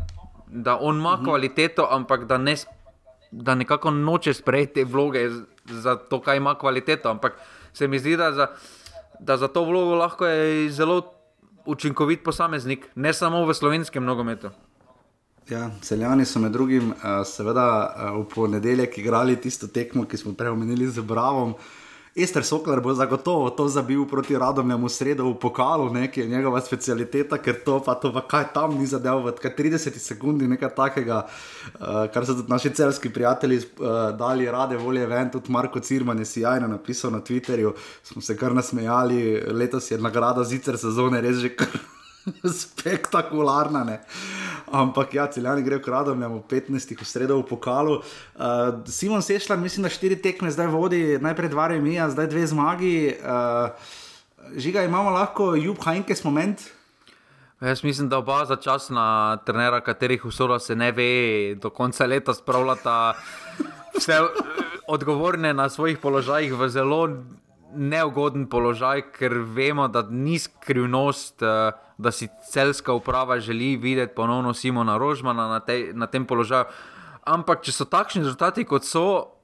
da on ima mhm. kvaliteto, ampak da, ne, da nekako noče sprejeti te vloge za to, kaj ima kvaliteto. Ampak se mi zdi, da za, da za to vlogo lahko je zelo učinkovit posameznik, ne samo v slovenskem nogometu. Ja, celjani so med drugim, seveda, v ponedeljek igrali tisto tekmo, ki smo prej omenili z Bravom. Ester Sokler bo zagotovo to zabil proti Radomljemu sredo v pokalu, ne, ki je njegova specialiteta, ker to pa to, kaj tam ni zadev, v 30 sekundi nekaj takega, uh, kar so tudi naši celski prijatelji uh, dali rade volje ven, tudi Marko Cirman je sjajno napisal na Twitterju, smo se kar nasmejali, letos je nagrada zicer sezone res že kar <laughs> spektakularna. Ne. Ampak ja, celjani grejo k radom, imamo 15 v sredo v pokalu. Uh, Simon Sešljar, mislim, da štiri tekme zdaj vodi, najprej dva remija, zdaj dve zmagi. Uh, žiga, imamo lahko Jub Hajnkes moment. Jaz mislim, da oba začasna trenera, katerih usoda se ne ve, do konca leta spravljata vse odgovorne na svojih položajih v zelo neugoden položaj, ker vemo, da ni skrivnost, eh, da si celska uprava želi videti ponovno Simona Rožmana na, te, na tem položaju. Ampak, če so takšni rezultati, kot so,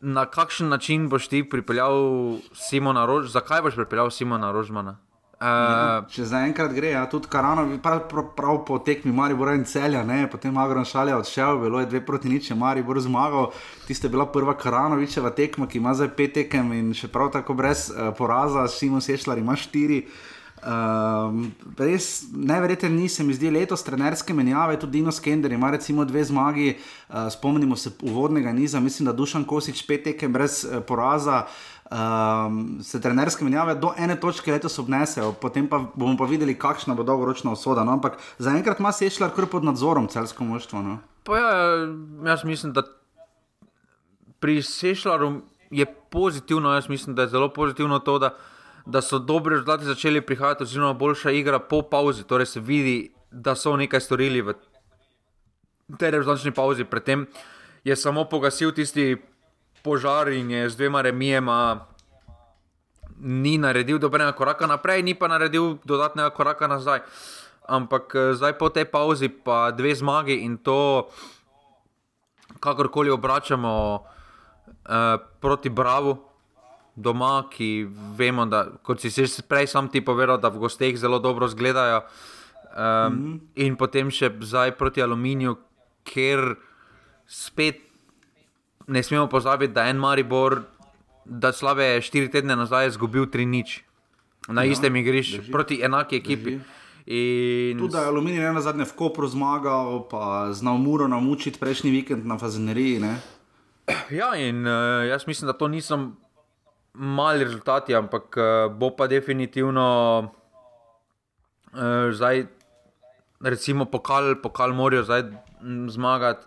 na kakšen način boš ti pripeljal Simona Rožmana, zakaj boš pripeljal Simona Rožmana? Uh, če zaenkrat gre, ja, tudi Karano, prav, prav, prav po tekmi Maribor in celja, ne, potem Agron Šalja odšel, bilo je dve proti nič, Maribor zmagal, tiste je bila prva Karanovičeva tekma, ki ima zdaj pet tekem in še prav tako brez uh, poraza, Simon Sešljar ima štiri. Um, res neverjeten ni, se mi zdi, letos trenerske menjave, tudi Dino Skender ima recimo dve zmagi, uh, spomnimo se uvodnega niza, mislim, da Dušan Kosič pet tekem brez uh, poraza. Um, se trenerske menjave do ene točke letos obnesejo, potem pa bomo pa videli, kakšna bo dolgoročna usoda. No? Ampak zaenkrat ima Sešljar kar pod nadzorom celsko moštvo. No? Ja, jaz mislim, da pri Sešljaru je pozitivno, jaz mislim, da je zelo pozitivno to, da, da so dobri rezultati začeli prihajati, oziroma boljša igra po pauzi. Torej se vidi, da so nekaj storili v tej rezultatski pauzi. Predtem je samo pogasil tisti požar in je z dvema remijema ni naredil dobrega koraka naprej, ni pa naredil dodatnega koraka nazaj. Ampak eh, zdaj po tej pauzi pa dve zmagi in to, kakorkoli obračamo eh, proti Bravo doma, ki vemo, da kot si se prej sam ti povedal, da v gosteh zelo dobro zgledajo. Um, mm -hmm. In potem še zdaj proti Aluminiju, ker spet ne smemo pozabiti, da je en Maribor, da slabe štiri tedne nazaj izgubil tri nič na ja, istem igrišču proti enaki ekipi. In... Tudi je aluminij na zadnje v Kopru zmagal, pa znal muro namučiti prejšnji vikend na Fazeneriji. Ne? Ja, in uh, jaz mislim, da to niso mali rezultati, ampak uh, bo pa definitivno uh, zdaj, recimo, pokal, pokal morajo zdaj zmagati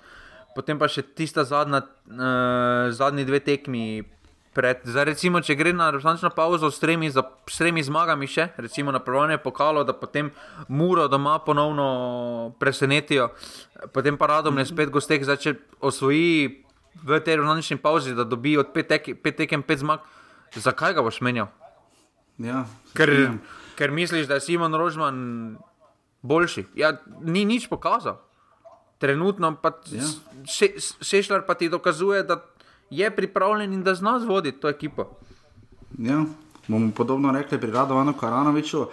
potem pa še tista zadnja, uh, zadnji dve tekmi. Pred, zdaj, recimo, če gre na resnično pauzo s tremi, za, s tremi zmagami, še recimo na prvem pokalu, da potem muro doma ponovno presenetijo, potem pa radom je spet gostek, zdaj če osvoji v tej resnični pauzi, da dobi od pet, tek, pet tekem pet zmag, zakaj ga boš menjal? Ja, ker, ker misliš, da je Simon Rožman boljši. Ja, ni nič pokazal trenutno pa ja. še, Šešljar pa ti dokazuje, da je pripravljen in da zna voditi to ekipo. Ja, bomo podobno rekli pri Radovanu Karanoviču.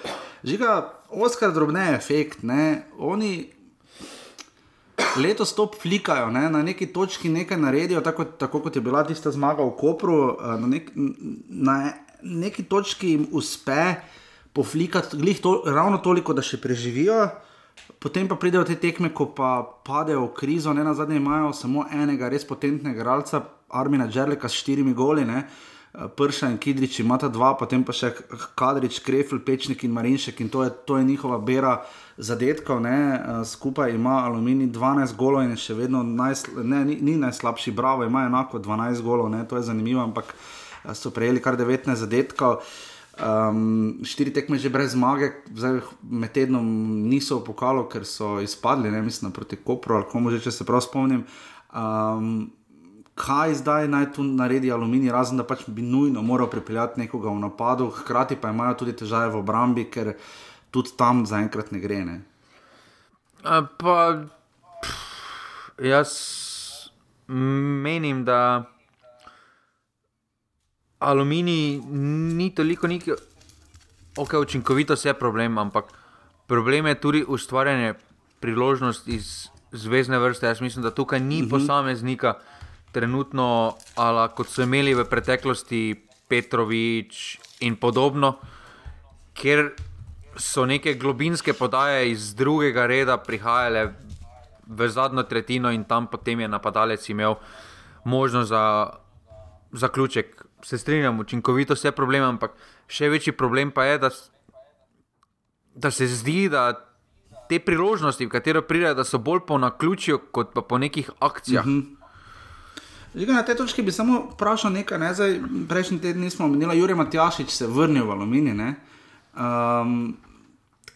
Žiga, Oskar drobne efekt, ne? oni letos to flikajo, ne? na neki točki nekaj naredijo, tako, tako kot je bila tista zmaga v Kopru, eh, na, nek, na neki točki jim uspe poflikati to, ravno toliko, da še preživijo. Potem pa pridejo te tekme, ko pa padejo v krizo, ne na zadnje imajo samo enega res potentnega igralca, Armina Džerleka s štirimi goli, ne? Prša in Kidrič imata dva, potem pa še Kadrič, Krefl, Pečnik in Marinšek in to je, to je njihova bera zadetkov, ne? skupaj ima Alumini 12 golov in je še vedno najsl ne, ni, ni najslabši, bravo, ima enako 12 golov, ne? to je zanimivo, ampak so prejeli kar 19 zadetkov. Uh, Um, štiri tekme že brez zmage, zdaj med tednom niso v pokalu, ker so izpadli, ne mislim, proti Kopru ali komu že, če se prav spomnim. Um, kaj zdaj naj tu naredi aluminij, razen da pač bi nujno moral pripeljati nekoga v napadu, hkrati pa imajo tudi težave v obrambi, ker tudi tam zaenkrat ne gre. Ne? Pa, pff, jaz menim, da aluminij ni toliko nek, ok, učinkovitost je problem, ampak problem je tudi ustvarjanje priložnosti iz zvezdne vrste. Jaz mislim, da tukaj ni uh mhm. -huh. posameznika, trenutno, ali kot so imeli v preteklosti Petrovič in podobno, ker so neke globinske podaje iz drugega reda prihajale v zadnjo tretjino in tam potem je napadalec imel možnost za zaključek se strinjam, učinkovitost je problem, ampak še večji problem pa je, da, da se zdi, da te priložnosti, v katero pridejo, da so bolj po naključju, kot pa po nekih akcijah. Mm -hmm. Žiga, na tej točki bi samo vprašal nekaj. Ne? Zdaj, prejšnji teden nismo omenili, Jurek Matjašič se je vrnil v Aluminij. Um,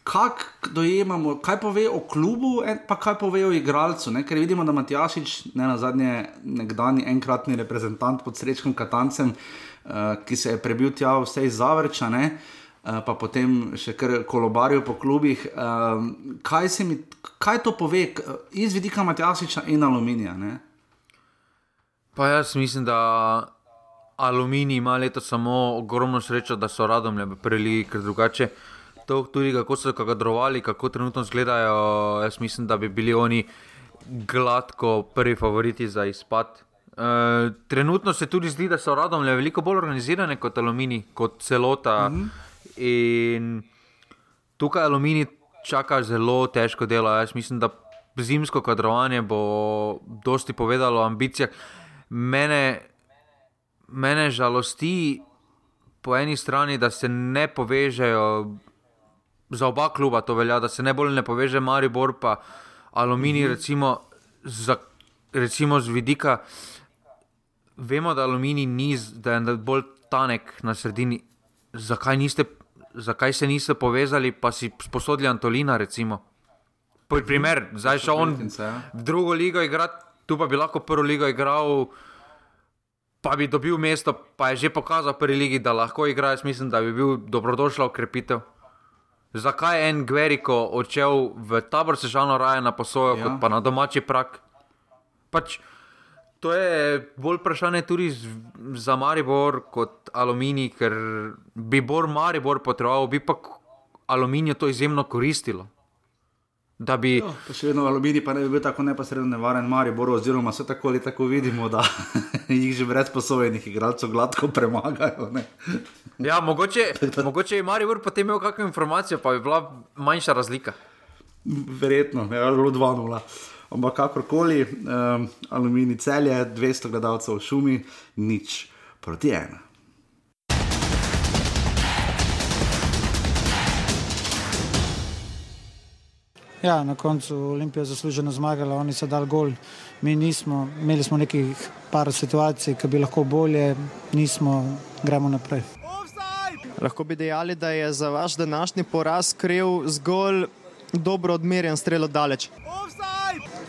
Kako dojemamo, kaj pove o klubu, pa kaj pove o igralcu? Ne? Ker vidimo, da Matjašič, ne na zadnje, nekdani enkratni reprezentant pod srečkim Katancem, uh, ki se je prebil tja vse iz Zavrča, uh, pa potem še kar kolobarijo po klubih. Uh, kaj, mi, kaj to pove iz vidika Matjašiča in Aluminija? Ne? Pa jaz mislim, da Aluminij ima letos samo ogromno srečo, da so radom le preli, ker drugače. To, tudi kako so kadrovali, kako trenutno izgledajo, jaz mislim, da bi bili oni gladko prvi favoriti za izpad. E, trenutno se tudi zdi, da so radom le veliko bolj organizirane kot Aluminij, kot celota. Mm -hmm. In tukaj Aluminij čaka zelo težko delo. Jaz mislim, da zimsko kadrovanje bo dosti povedalo o ambicijah mene, mene žalosti po eni strani, da se ne povežejo za oba kluba, to velja, da se ne bolj ne poveže Maribor pa Aluminij, mhm. recimo, za, recimo z vidika. Vemo, da Aluminij ni, da je bolj tanek na sredini. Zakaj, niste, zakaj se niste povezali, pa si sposodili Antolina? Recimo? Primer, zdaj šel on ja. v drugo ligo igrati tu pa bi lahko prvo ligo igral, pa bi dobil mesto, pa je že pokazal v prvi ligi, da lahko igra. Jaz mislim, da bi bil dobrodošla ukrepitev. Zakaj je en Gveriko odšel v tabor sežano raje na posojo, ja. kot pa na domači prak? Pač, to je bolj vprašanje tudi za Maribor kot Aluminij, ker bi bolj Maribor potreboval, bi pa Aluminij to izjemno koristilo. Da bi. Jo, pa še vedno aluminij, pa ne bi bil tako neposredno nevaren, Maribor, oziroma vse tako ali tako vidimo, da <laughs> jih že brez poslovenih igralcev gladko premagajo. ja, mogoče, <laughs> mogoče je Maribor potem imel kakšno informacijo, pa bi bila manjša razlika. Verjetno, je ja, bilo 2-0. Ampak kakorkoli, um, aluminij celje, 200 gledalcev v šumi, nič proti ena. Ja, na koncu Olimpija je zasluženo zmagala, oni so dali gol, mi nismo, imeli smo nekih par situacij, ki bi lahko bolje, nismo, gremo naprej. Lahko bi dejali, da je za vaš današnji poraz kriv zgolj dobro odmerjen strel od daleč.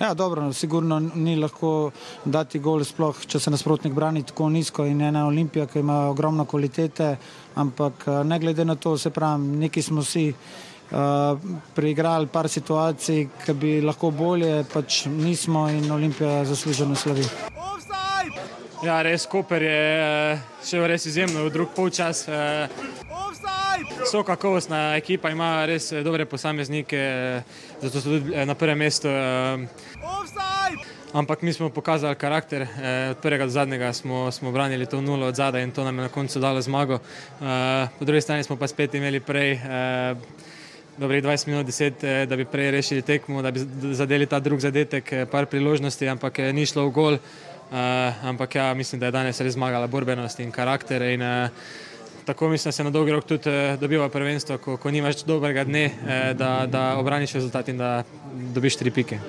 Ja, dobro, sigurno ni lahko dati gol, sploh če se nasprotnik brani tako nizko in ena Olimpija, ki ima ogromno kvalitete, ampak ne glede na to, se pravi, neki smo si. Uh, preigrali par situacij, ki bi lahko bolje, pač nismo in Olimpija zasluženo slavi. Ja, res Koper je eh, šel res izjemno v drug polčas. Eh, so kakovostna ekipa, ima res eh, dobre posameznike, zato so tudi na prvem mestu. Ampak mi smo pokazali karakter, od prvega do zadnjega smo, smo branili to nulo od zadaj in to nam je na koncu dalo zmago. Po drugi strani smo pa spet imeli prej dobrih 20 minut, 10, eh, da bi prej rešili tekmo, da bi zadeli ta drug zadetek, eh, par priložnosti, ampak eh, ni šlo v gol. Ampak ja, mislim, da je danes res zmagala borbenost in karakter. In, tako mislim, da se na dolgi rok tudi dobiva prvenstvo, ko, ko nimaš dobrega dne, da, da obraniš rezultat in da dobiš tri pike.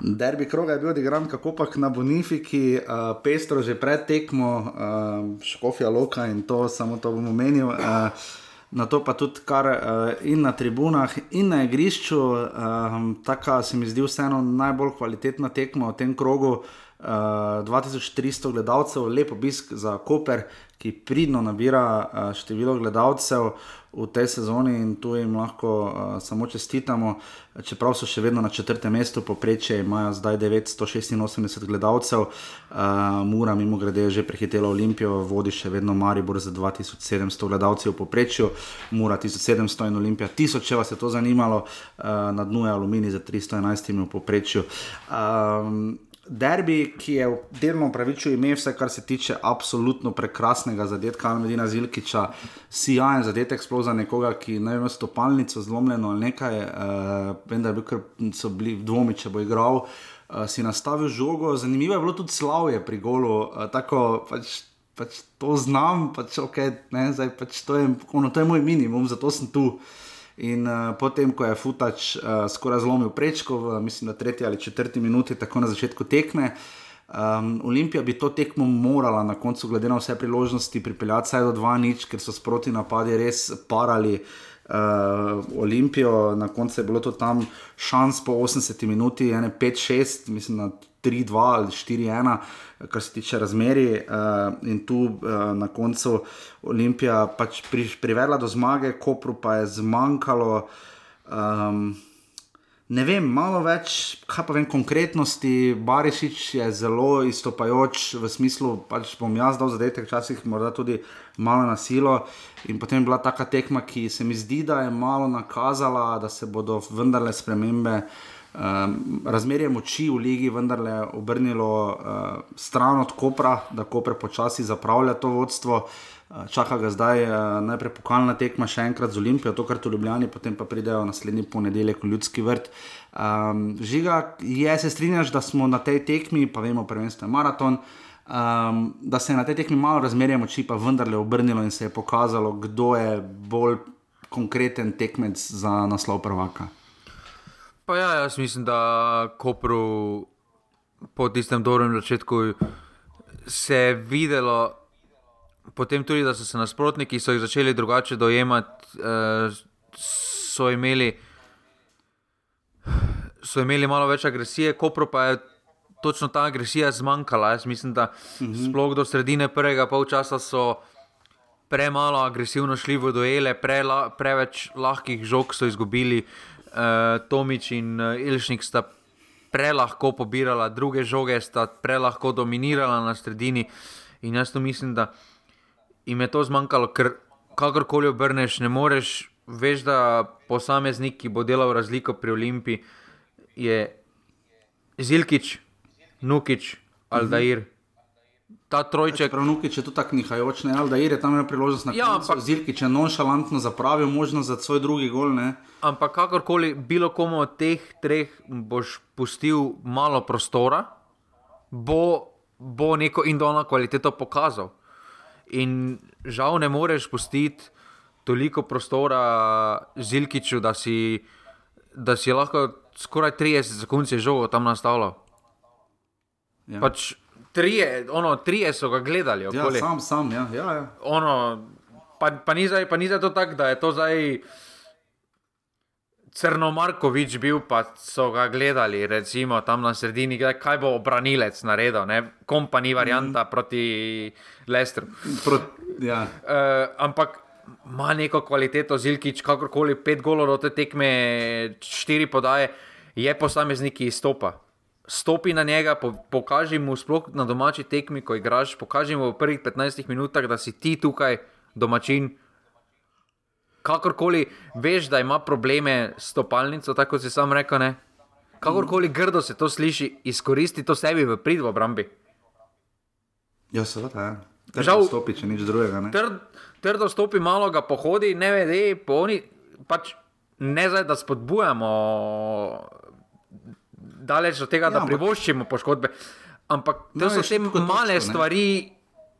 Derbi kroga je bil odigran, kako pa na Bonifiki, uh, pestro že pred tekmo, uh, škofja loka in to, samo to bom omenil. Uh, na to pa tudi kar uh, in na tribunah, in na igrišču. Um, Taka se mi zdi vseeno najbolj kvalitetna tekma v tem krogu. Uh, 2300 gledalcev, lepo obisk za Koper, ki pridno nabira uh, število gledalcev v tej sezoni in tu jim lahko uh, samo čestitamo. Čeprav so še vedno na četrtem mestu, poprečje imajo zdaj 986 gledalcev, uh, Mura, mimo grede, je že prehitela Olimpijo, vodi še vedno Maribor z 2700 gledalci v poprečju, Mura 1700 in Olimpija 1000, če vas je to zanimalo, uh, na dnu je Aluminij z 311 v poprečju. Um, derbi, ki je delno upravičil ime, vse kar se tiče absolutno prekrasnega zadetka Almedina Zilkiča, sijajen zadetek, sploh za nekoga, ki ne ima stopalnico zlomljeno ali nekaj, uh, vem, da je bil kar so bili dvomi, če bo igral. Uh, si nastavil žogo, zanimivo je bilo tudi slavje pri golu, uh, tako pač, pač to znam, pač, okay, ne, zdaj, pač to, je, ono, to je moj minimum, zato sem tu. In uh, potem, ko je Futač uh, skoraj zlomil prečko, v, mislim, da tretji ali četrti minuti, tako na začetku tekme. Um, Olimpija bi to tekmo morala na koncu, glede na vse priložnosti, pripeljati vsaj do 2-0, ker so sproti napadi res parali uh, Olimpijo. Na koncu je bilo to tam šans po 80 minuti, 5-6, mislim na 3-2 ali 4-1, kar se tiče razmeri. Uh, in tu uh, na koncu Olimpija pač pri, privedla do zmage, Kopru pa je zmanjkalo. Um, Ne vem, malo več, kaj pa vem, konkretnosti. Barišič je zelo istopajoč v smislu, da pač bom jaz dal zadetek, včasih morda tudi malo na silo. In potem je bila taka tekma, ki se mi zdi, da je malo nakazala, da se bodo vendarle spremembe. Um, razmerje moči v ligi vendarle obrnilo uh, stran od Kopra, da Koper počasi zapravlja to vodstvo. Uh, čaka ga zdaj uh, najprej pokalna tekma, še enkrat z Olimpijo, to kar tu ljubljeni, potem pa pridejo naslednji ponedeljek v ljudski vrt. Um, žiga, je se strinjaš, da smo na tej tekmi, pa vemo, prvenstvo je maraton. Um, da se je na tej tekmi malo razmerje moči, pa vendarle obrnilo in se je pokazalo, kdo je bolj konkreten tekmec za naslov prvaka. Pa ja, jaz mislim, da Kopru po tistem dobrem začetku se je videlo, potem tudi, da so se nasprotniki so jih začeli drugače dojemati, eh, so imeli, so imeli malo več agresije, Kopru pa je točno ta agresija zmanjkala. Jaz mislim, da mhm. sploh do sredine prvega polčasa so. Premalo agresivno šli v dojele, pre, preveč lahkih žog so izgubili, uh, uh, Tomič in uh, Ilšnik sta prelahko pobirala druge žoge, sta prelahko dominirala na sredini. In jaz to mislim, da jim je to zmanjkalo, ker kakorkoli obrneš, ne moreš, veš, da posameznik, ki bo delal razliko pri Olimpiji, je Zilkič, Nukič, Aldair. Mhm ta trojček. Pravnuki, če to tako nihajoč, ne, da je tam imel priložnost na ja, koncu, zirki, če nonšalantno zapravijo možnost za svoj drugi gol. Ne. Ampak kakorkoli, bilo komu od teh treh boš pustil malo prostora, bo, bo neko indolno kvaliteto pokazal. In žal ne moreš pustiti toliko prostora Zilkiču, da si, da si lahko skoraj 30 sekund žogo tam nastavljal. Ja. Pač trije, ono, trije so ga gledali. Ja, sam, sam, ja. ja, ja. Ono, pa, pa, ni zdaj, pa ni zdaj to tako, da je to zdaj. Crno Markovič bil, pa so ga gledali, recimo tam na sredini, kaj bo obranilec naredil, kompani varianta mm. proti Lestru. Pro, ja. uh, ampak ima neko kvaliteto, Zilkič, kakorkoli pet golov do te tekme, štiri podaje, je posameznik, ki izstopa stopi na njega, po, pokaži mu sploh na domači tekmi, ko igraš, pokaži mu v prvih 15 minutah, da si ti tukaj domačin. Kakorkoli veš, da ima probleme s stopalnico, tako si sam rekel, ne? kakorkoli grdo se to sliši, izkoristi to sebi v prid v obrambi. Ja, seveda, ja. Žal, stopi, če nič drugega. Trd, trdo stopi, malo ga pohodi, ne vedi, polni. Pač ne zdaj, da spodbujamo daleč od tega, ja, da privoščimo poškodbe. Ampak to no, so vse male točko, stvari,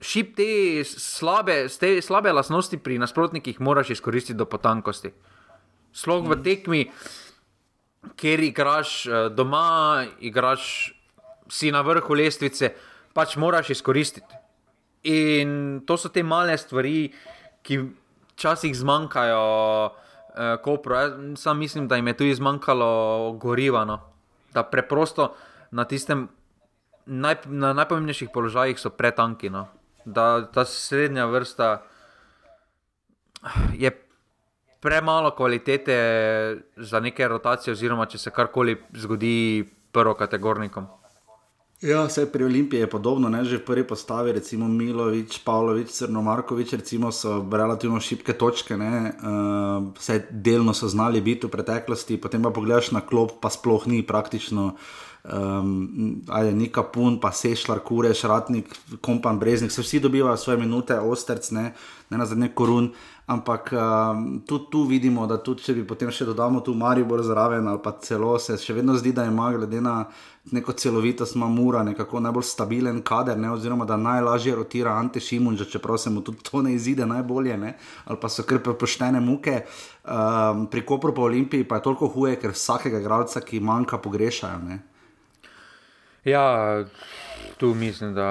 šip te slabe, te slabe lasnosti pri nasprotnikih, moraš izkoristiti do potankosti. Slog v mhm. tekmi, kjer igraš eh, doma, igraš si na vrhu lestvice, pač moraš izkoristiti. In to so te male stvari, ki včasih zmanjkajo. Uh, Kopro, sam mislim, da jim je tu izmanjkalo goriva. No da preprosto na tistem naj, na najpomembnejših položajih so pretanki. No. Da ta srednja vrsta je premalo kvalitete za neke rotacije, oziroma če se karkoli zgodi prvo kategornikom. Ja, vse pri Olimpiji je podobno, ne? že v prvi postavi, recimo Milovič, Pavlović, Crnomarkovič, recimo so relativno šibke točke, uh, vse delno so znali biti v preteklosti, potem pa pogledaš na klop, pa sploh ni praktično um, ali Nika Pun, pa Sešljar, Kureš, Ratnik, Kompan, Breznik, se vsi dobivajo svoje minute, Osterc, ne, ne na zadnje korun. Ampak um, tudi tu vidimo, da tudi če bi potem še dodali tu Maribor zraven, ali pa celo se še vedno zdi, da ima glede na neko celovitost, ima mura, nekako najbolj stabilen kader, ne, oziroma da najlažje rotira Ante Šimunča, čeprav se mu tudi to ne izide najbolje, ne, ali pa so kar poštene muke. Um, pri Kopru po Olimpiji pa je toliko huje, ker vsakega igralca, ki manjka, pogrešajo. Ne. Ja, tu mislim, da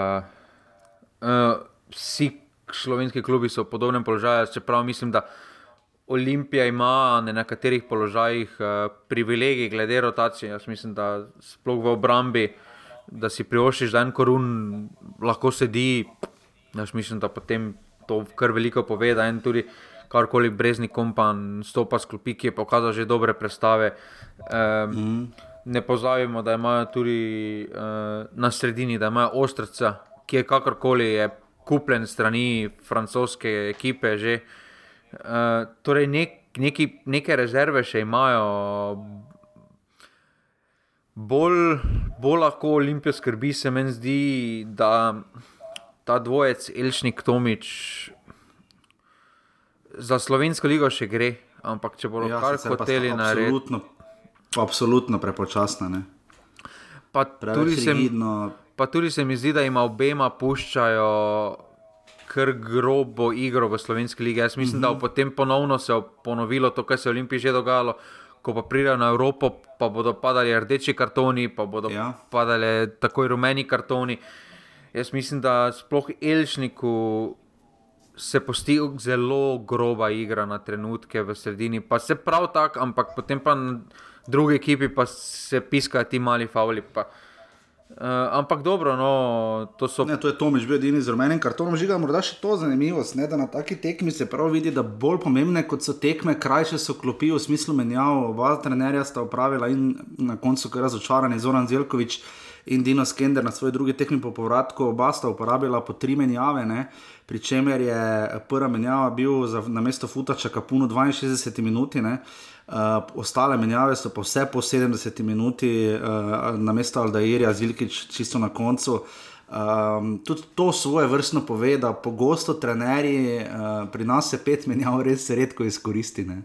uh, vsi slovenski klubi so v podobnem položaju, čeprav mislim, da Olimpija ima na nekaterih položajih uh, privilegij glede rotacije. Jaz mislim, da sploh v obrambi, da si privoščiš en korun, lahko sedi. Jaz mislim, da potem to kar veliko pove, da en tudi. Karkoli brezni kompan, stopa sklopi, ki je pokazal že dobre predstave. Um, mm ne pozabimo, da imajo tudi uh, na sredini, da imajo ostrca, ki je kakorkoli je kupljen strani francoske ekipe. Že. Uh, torej, nek, neki, neke rezerve še imajo. Bolj, bolj lahko Olimpijo skrbi, se meni zdi, da ta dvojec Elšnik Tomič za slovensko ligo še gre. Ampak če bodo ja, kar hoteli narediti. Absolutno prepočasna. Pa tudi, se, pa tudi se mi zdi, da ima obema puščajo kar grobo igro v slovenski ligi. Jaz mislim, uh -huh. da mhm. potem ponovno se ponovilo to, kar se je v Olimpiji že dogajalo. Ko pa pridejo na Evropo, pa bodo padali rdeči kartoni, pa bodo ja. padali takoj rumeni kartoni. Jaz mislim, da sploh Elšniku se posti zelo groba igra na trenutke v sredini. Pa se prav tako, ampak potem pa drugi ekipi pa se piskajo ti mali fauli. Pa. Uh, ampak dobro, no, to so. Ne, to je Tomoč, bil edini z rumenim kartonom. Žiga, morda še to zanimivost, ne, da na taki tekmi se prav vidi, da bolj pomembne kot so tekme, krajše so klopi v smislu menjav. Oba trenerja sta upravila in na koncu kar razočarani Zoran Zelkovič in Dino Skender na svoji drugi tekmi po povratku. Oba sta uporabila po tri menjave, ne, pri čemer je prva menjava bil za, na mesto Futača Kapuno 62 minuti. Ne. Uh, ostale menjave so pa vse po 70 minuti, uh, na mesto Aldairja, Zilkič, čisto na koncu. Um, tudi to svoje vrstno pove, da pogosto trenerji uh, pri nas se pet menjav res redko izkoristine.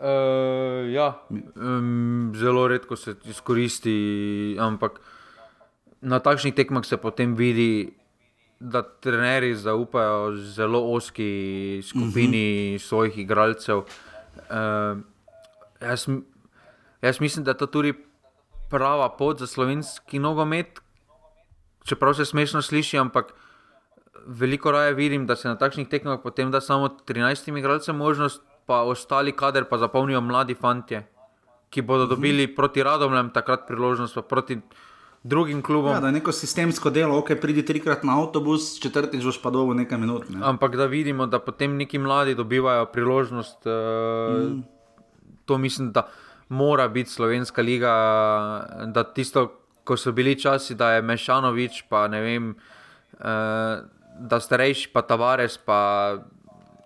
Uh, ja, um, zelo redko se izkoristi, ampak na takšnih tekmah se potem vidi, da trenerji zaupajo zelo oski skupini uh -huh. svojih igralcev. Uh, jaz, jaz mislim, da je to tudi prava pot za slovenski nogomet. Čeprav se smešno sliši, ampak veliko raje vidim, da se na takšnih tekmah potem da samo 13 igralcem možnost, pa ostali kader pa zapolnijo mladi fanti, ki bodo mhm. dobili proti radomljem takrat priložnost, pa proti drugim klubom. Ja, da je neko sistemsko delo, ok, pridi trikrat na avtobus, četrtič boš pa dolgo nekaj minut. Ne? Ampak da vidimo, da potem neki mladi dobivajo priložnost. Uh, mm. To mislim, da mora biti slovenska liga. Da tisto, ko so bili časi, da je Mešanovič, pa ne vem, uh, da starejši, pa Tavares, pa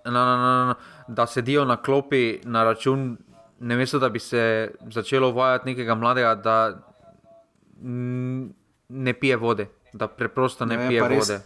na, na, na, na, da sedijo na klopi na račun. Ne mislim, da bi se začelo uvajati nekega mladega, da ne pije vode, da preprosto ne, ne pije vode.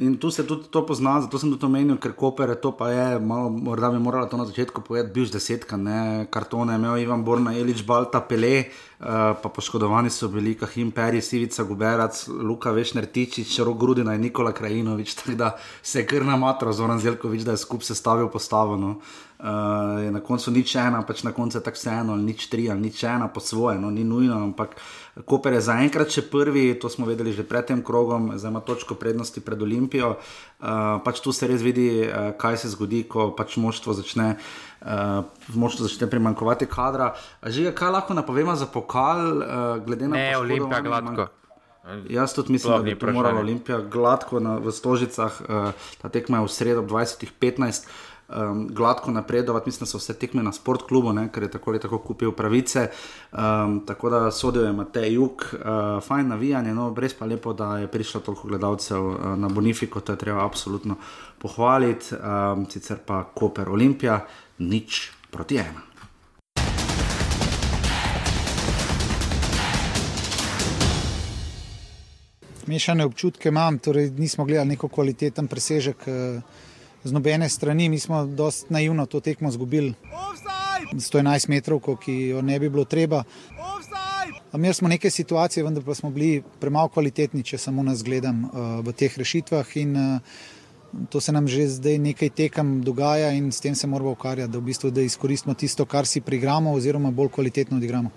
In tu se tudi to pozna, zato sem tudi omenil, ker Koper je to pa je, malo, morda bi morala to na začetku povedati, bil že desetka, ne, kartone, imel Ivan Borna, Elič, Balta, Pele, uh, pa poškodovani so bili Kahim Peri, Sivica, Guberac, Luka Vešner, Tičič, Rok Grudina in Nikola Krajinovič, <laughs> tako da se je kar namatro, Zoran Zelkovič, da je skup sestavil postavljeno. Uh, je na koncu nič ena, pač na koncu je tako vseeno, nič tri ali nič ena po svoje, no, ni nujno, ampak Koper je zaenkrat še prvi, to smo vedeli že pred tem krogom, zdaj ima točko prednosti pred Olimpijo. Uh, pač tu se res vidi, uh, kaj se zgodi, ko pač moštvo začne, uh, moštvo začne primankovati kadra. Že kaj lahko napovemo za pokal, uh, glede na to, da je Olimpija gladko. Jaz tudi mislim, Plavni da bi morala Olimpija gladko na, v Stožicah, uh, ta tekma je v sredo ob 20.15 um, gladko napredovati. Mislim, da so vse tekme na sport klubu, ne, ker je tako ali tako kupil pravice. Um, tako da sodijo je Matej Jug, uh, fajn navijanje, no brez pa lepo, da je prišlo toliko gledalcev uh, na Bonifiko, to je treba absolutno pohvaliti. Um, sicer pa Koper Olimpija, nič proti ena. mešane občutke imam, torej nismo gledali neko kvaliteten presežek eh, z nobene strani, mi smo dosti naivno to tekmo izgubili. 111 metrov, ki jo ne bi bilo treba. Imeli smo neke situacije, vendar pa smo bili premalo kvalitetni, če samo nas gledam uh, v teh rešitvah. In, uh, to se nam že zdaj nekaj tekem dogaja in s tem se moramo ukvarjati, da, v bistvu, da izkoristimo tisto, kar si prigramo, oziroma bolj kvalitetno odigramo.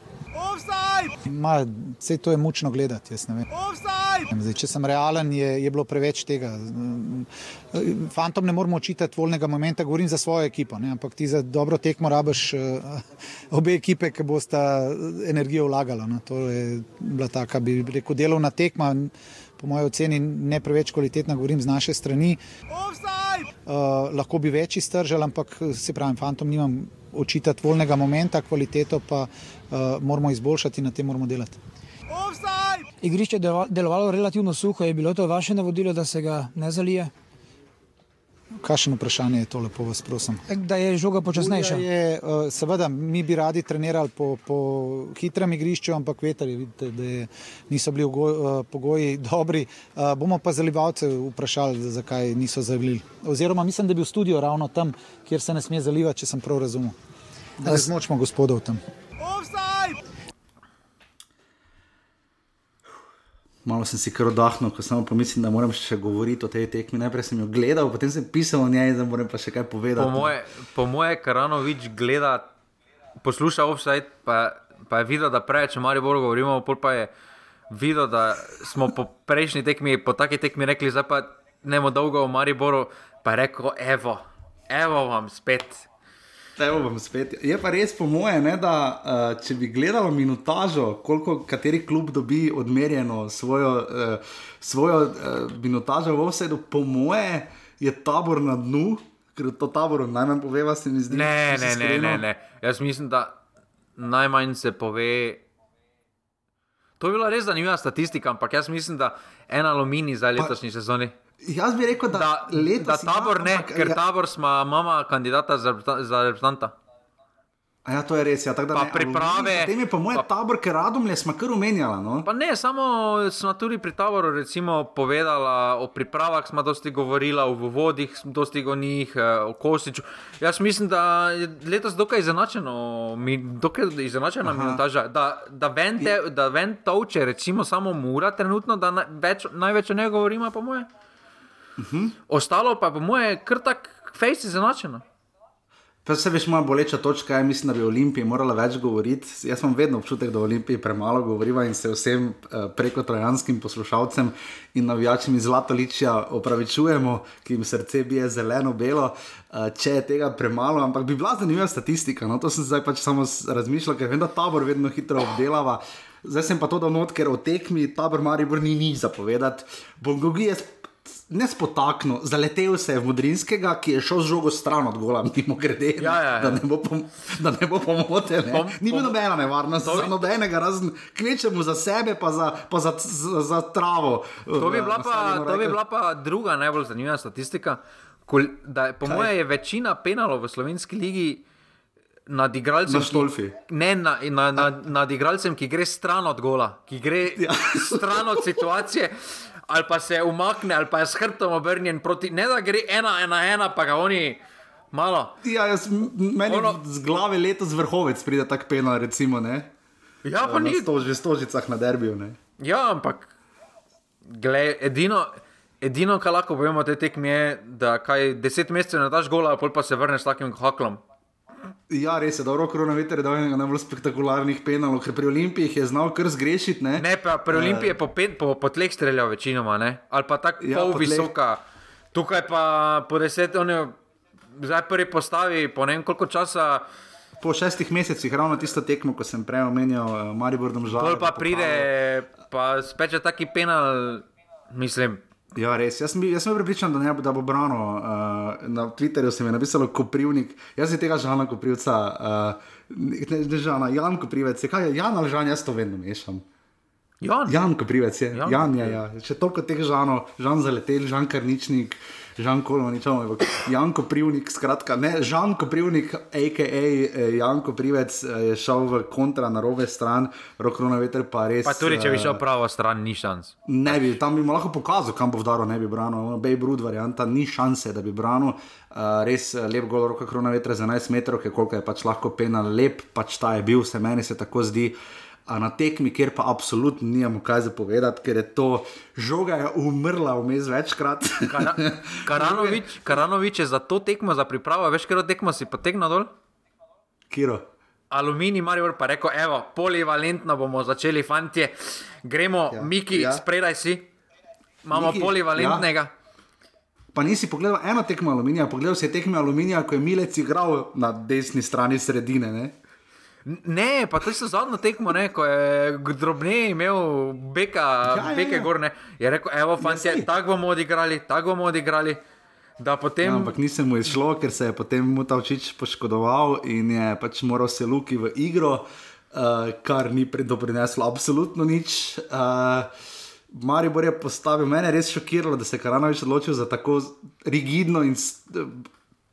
Ma, vse to je mučno gledati. Zdaj, če sem realen, je, je bilo preveč tega. Fantom ne moramo očitati voljnega momenta, govorim za svojo ekipo, ne? ampak ti za dobro tekmo rabiš uh, obe ekipe, ki bosta energijo vlagala. No? To je bila taka, bi rekel, delovna tekma, po mojem oceni ne preveč kvalitetna, govorim z naše strani. Uh, lahko bi več iztržal, ampak se pravi, fantom nimam očitati voljnega momenta, kvaliteto pa uh, moramo izboljšati in na tem moramo delati. Igrišče je delovalo relativno suho, je bilo to vaše navodilo, da se ga ne zalije? Kakšno vprašanje je to, lepo vas prosim? Da je žoga počasnejša. Je, uh, seveda, mi bi radi trenirali po, po hitrem igrišču, ampak veter je, vidite, da je, niso bili ugoj, uh, pogoji <laughs> dobri. Bomo pa zalivalce vprašali, zakaj niso zalili. Oziroma, mislim, da je bil studio ravno tam, kjer se ne sme zalivati, če sem prav razumel. Da ne zmočimo gospodov tam. Malo sem si kar oddahnil, ko samo pomislim, da moram še govoriti o tej tekmi. Najprej sem jo gledal, potem sem pisal o njej, da moram pa še kaj povedati. Po moje, moje Karanovič gleda, posluša offside, pa, pa je videl, da preveč o Mariboru govorimo, pol pa je videl, da smo po prejšnji tekmi, po taki tekmi rekli, zdaj pa ne bomo dolgo o Mariboru, pa je rekel, evo, evo vam spet. Je pa res po moje, ne, da uh, če bi gledalo minutažo, koliko kateri klub dobi odmerjeno svojo, uh, svojo uh, minutažo v vsedu, po moje je tabor na dnu, ker to tabor najmanj pove, se mi zdi. Ne, ne, ne, ne, ne. Jaz mislim, da najmanj se pove. To je bila res zanimiva statistika, ampak jaz mislim, da en aluminij za letošnji sezoni. Jaz bi rekel, da, da, da tabor ja, ne, ampak, ker ja. tabor smo mama kandidata za, za reprezentanta. Ja, to je res. Ja, tak, ne, priprave. Potem je pa moj pa, tabor, ker radom le smo kar umenjali. No? Pa ne, samo smo tudi pri taboru recimo povedala o pripravah, smo dosti govorila, o vodih, dosti o njih, eh, o Kosiču. Jaz mislim, da je letos dokaj izenačeno, mi, dokaj izenačena minutaža, da, da ven, te, da ven toče, recimo samo mura trenutno, da na, več, največ o njej govorimo, po mojem. Uh -huh. Ostalo pa je, po mojem, kar tak fejs izenačeno. To se veš, moja boleča točka je, mislim, da bi o Olimpiji morala več govoriti. Jaz imam vedno občutek, da o Olimpiji premalo govoriva in se vsem uh, preko trojanskim poslušalcem in navijačem iz Zlatoličja opravičujemo, ki jim srce bije zeleno-belo, uh, če je tega premalo, ampak bi bila zanimiva statistika. No, to sem zdaj pač samo razmišljal, ker vem, da tabor vedno hitro obdelava. Zdaj sem pa to dal not, ker o tekmi tabor Maribor ni nič zapovedati. Bongogi je ne spotaknil, zaletel se je v Mudrinskega, ki je šel z žogo stran od gola, mimo grede. Ja, ja, ja. Da ne bo, pom bo pomote. Ne? Ni bilo nobena nevarnost, za nobenega, razen kvečemu za sebe, pa za, pa za, za, za travo. To bi, bila pa, to bi bila pa druga najbolj zanimiva statistika. Kol, da, po mojem je večina penalov v slovenski ligi. Nad igralcem, ki, ne, na, na, na, nad igralcem, ki gre stran od gola, ki gre <laughs> ja. stran od situacije ali pa se umakne, ali pa je s hrbtom obrnjen proti. Ne da gre ena, ena, ena, pa ga oni malo. Ja, jaz, meni ono... z glave letos vrhovec pride tako pena, recimo. Ne? Ja, pa ni to že stožicah na derbiju. Ne? Ja, ampak gled, edino. Edino, kar lahko povemo o tej tekmi, je, da kaj deset mesecev ne daš gola, pa se vrneš s takim haklom. Ja, res je, da je korona veter, da je enega najbolj spektakularnih penalov, ker pri Olimpiji je znal kar zgrešiti. Ne, ne pa pri Olimpiji je po, po, po tleh streljal večinoma, ne? ali pa tako ja, pol visoka. Tukaj pa po deset, on je zdaj prvi postavi, po ne vem koliko časa. Po šestih mesecih, ravno tisto tekmo, ko sem prej omenjal, uh, Maribor domžal. Pol pa pride, pa speče taki penal, mislim. Ja, res. Jaz sem, jaz sem pripričan, da, ne, da bo brano. Uh, na Twitterju sem je napisal Koprivnik, jaz sem tega žana Koprivca, uh, ne, ne žana, Jan Koprivec. Kaj je Jan ali Žan, jaz to vedno mešam. Jan, Jan Koprivec je. Jan, Jan je, ja. Če toliko teh žanov, Žan zaletel, Žan Karničnik. Žan Kolonič, ampak Janko Privnik, skratka, ne, Žan Privnik, a.k.a. eh, Janko Privec, eh, je šel v kontra na robe stran, roko na veter pa res. Pa tudi, če bi eh, šel pravo stran, ni šans. Ne bi, tam bi mu lahko pokazal, kam bo vdaro, ne bi branil. Bej Brud varianta, ni šanse, da bi branil. Uh, res eh, lep gol, roka krona vetra za 11 metrov, koliko je pač lahko penal, lep pač ta je bil, se meni se tako zdi. A na tekmi, kjer pa absolutno nimamo kaj zapovedati, ker je to žoga je umrla vmes večkrat. Kara, <laughs> Karanovič, Karanovič je za to tekmo, za pripravo, veš, ker tekmo si potegnil dol. Kiro. Aluminij, Marijo pa rekel, evo, polivalentno bomo začeli, fantje, gremo, ja, Miki, ja. spredaj si, imamo Miki, polivalentnega. Ja. Pa nisi pogledal eno tekmo aluminija, pogledal si tekmo aluminija, ko je Milec igral na desni strani sredine. Ne? Ne, pa to je zadnjo tekmo, ne, ko je drobne imel beka, ja, ja, beke ja. gorne. Je rekel, evo, fanti, ja, tako bomo odigrali, tako bomo odigrali. Potem... Ja, ampak nisem mu izšlo, ker se je potem mu ta očič poškodoval in je pač moral se luki v igro, uh, kar ni predoprineslo absolutno nič. Uh, Maribor je postavil, mene je res šokiralo, da se je Karanovič odločil za tako rigidno in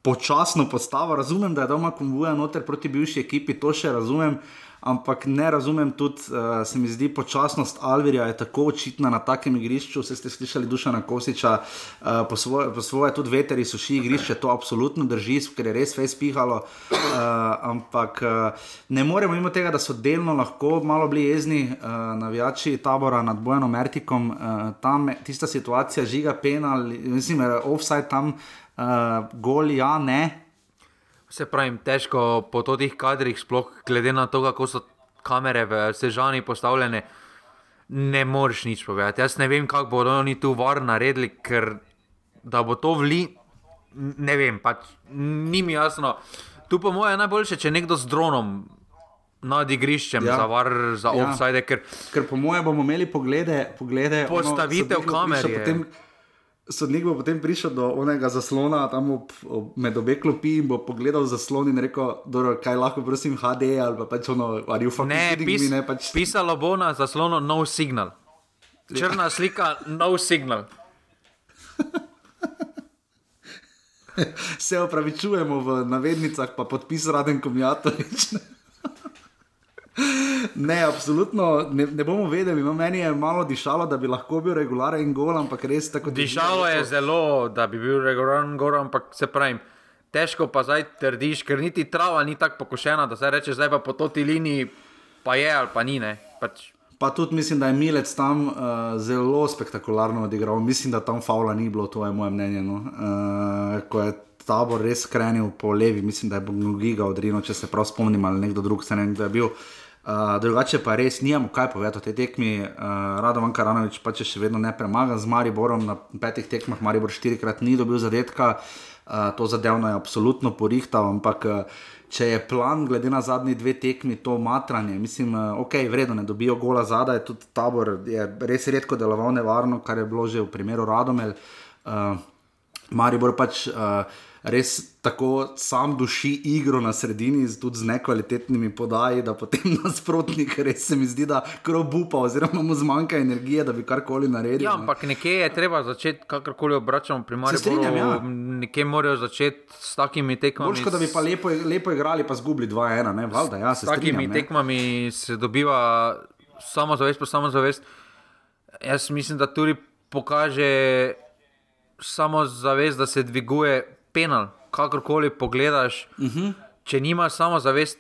počasno postavo. Razumem, da je doma konvoja noter proti bivši ekipi, to še razumem, ampak ne razumem tudi, uh, se mi zdi, počasnost Alvirja je tako očitna na takem igrišču. Vse ste slišali Dušana Kosiča, uh, po, svoje, po svoje tudi veteri suši igrišče, to absolutno drži, ker je res fez pihalo. Uh, ampak uh, ne moremo mimo tega, da so delno lahko malo bili jezni uh, navijači tabora nad Bojanom Mertikom. Uh, tam tista situacija žiga penal, mislim, offside tam uh, goli, ja, ne. Se pravi, težko po teh kadrih, sploh glede na to, kako so kamere v Sežani postavljene, ne moreš nič povedati. Jaz ne vem, kako bodo oni tu var naredili, ker da bo to vli, ne vem, pač ni mi jasno. Tu po mojem je najboljše, če nekdo z dronom. Nad igriščem ja. za, var, za ja. offside. Ker, ker po mojem bomo imeli poglede. poglede postavitev kamere sodnik bo potem prišel do onega zaslona, tam ob, ob, med obe klopi in bo pogledal zaslon in rekel, kaj lahko, prosim, HD ali pa pač ono, ali ufam. Ne, pis, ne pač... pisalo bo na zaslonu no signal. Črna ja. slika, no signal. <laughs> Se opravičujemo v navednicah, pa podpis raden komijatorič. Ne, absolutno ne, ne bomo vedeli. No, meni je malo dišalo, da bi lahko bil regularen gol, ampak res tako. Dišalo je zelo, da bi bil regularen gol, ampak se pravi, težko pa zdaj trdiš, ker niti trava ni tako pokošena, da se reče, zdaj pa po toti liniji pa je ali pa ni. Pač. Pa tudi mislim, da je Milec tam uh, zelo spektakularno odigral. Mislim, da tam faula ni bilo, to je moje mnenje. No. Uh, ko je tabor res krenil po levi, mislim, da je Giga odrinil, če se prav spomnim, ali nekdo drug se ne vem, kdo je bil. Uh, drugače pa res nimamo kaj povedati o tej tekmi. Uh, Radovan Karanovič pa če še vedno ne premaga z Mariborom na petih tekmah, Maribor štirikrat ni dobil zadetka, uh, to zadevno je absolutno porihtal, ampak uh, če je plan, glede na zadnji dve tekmi, to matranje, mislim, uh, ok, vredno ne dobijo gola zadaj, tudi tabor je res redko deloval nevarno, kar je bilo že v primeru Radomel. Uh, Maribor pač. Uh, res tako sam duši igro na sredini, tudi z nekvalitetnimi podaji, da potem <laughs> nasprotnik res se mi zdi, da krobupa, oziroma mu zmanjka energije, da bi karkoli naredil. Ja, ampak nekje je treba začeti, kakorkoli obračamo, primarno. Ja. Nekje morajo začeti s takimi tekmami. Možko, da bi pa lepo, lepo igrali, pa zgubili 2-1, ne valjda. Ja, s takimi strinjam, tekmami se dobiva samozavest, pa samozavest. Jaz mislim, da tudi pokaže samozavest, da se dviguje penal, kakorkoli pogledaš, uh mhm. -huh. če nima samo zavest,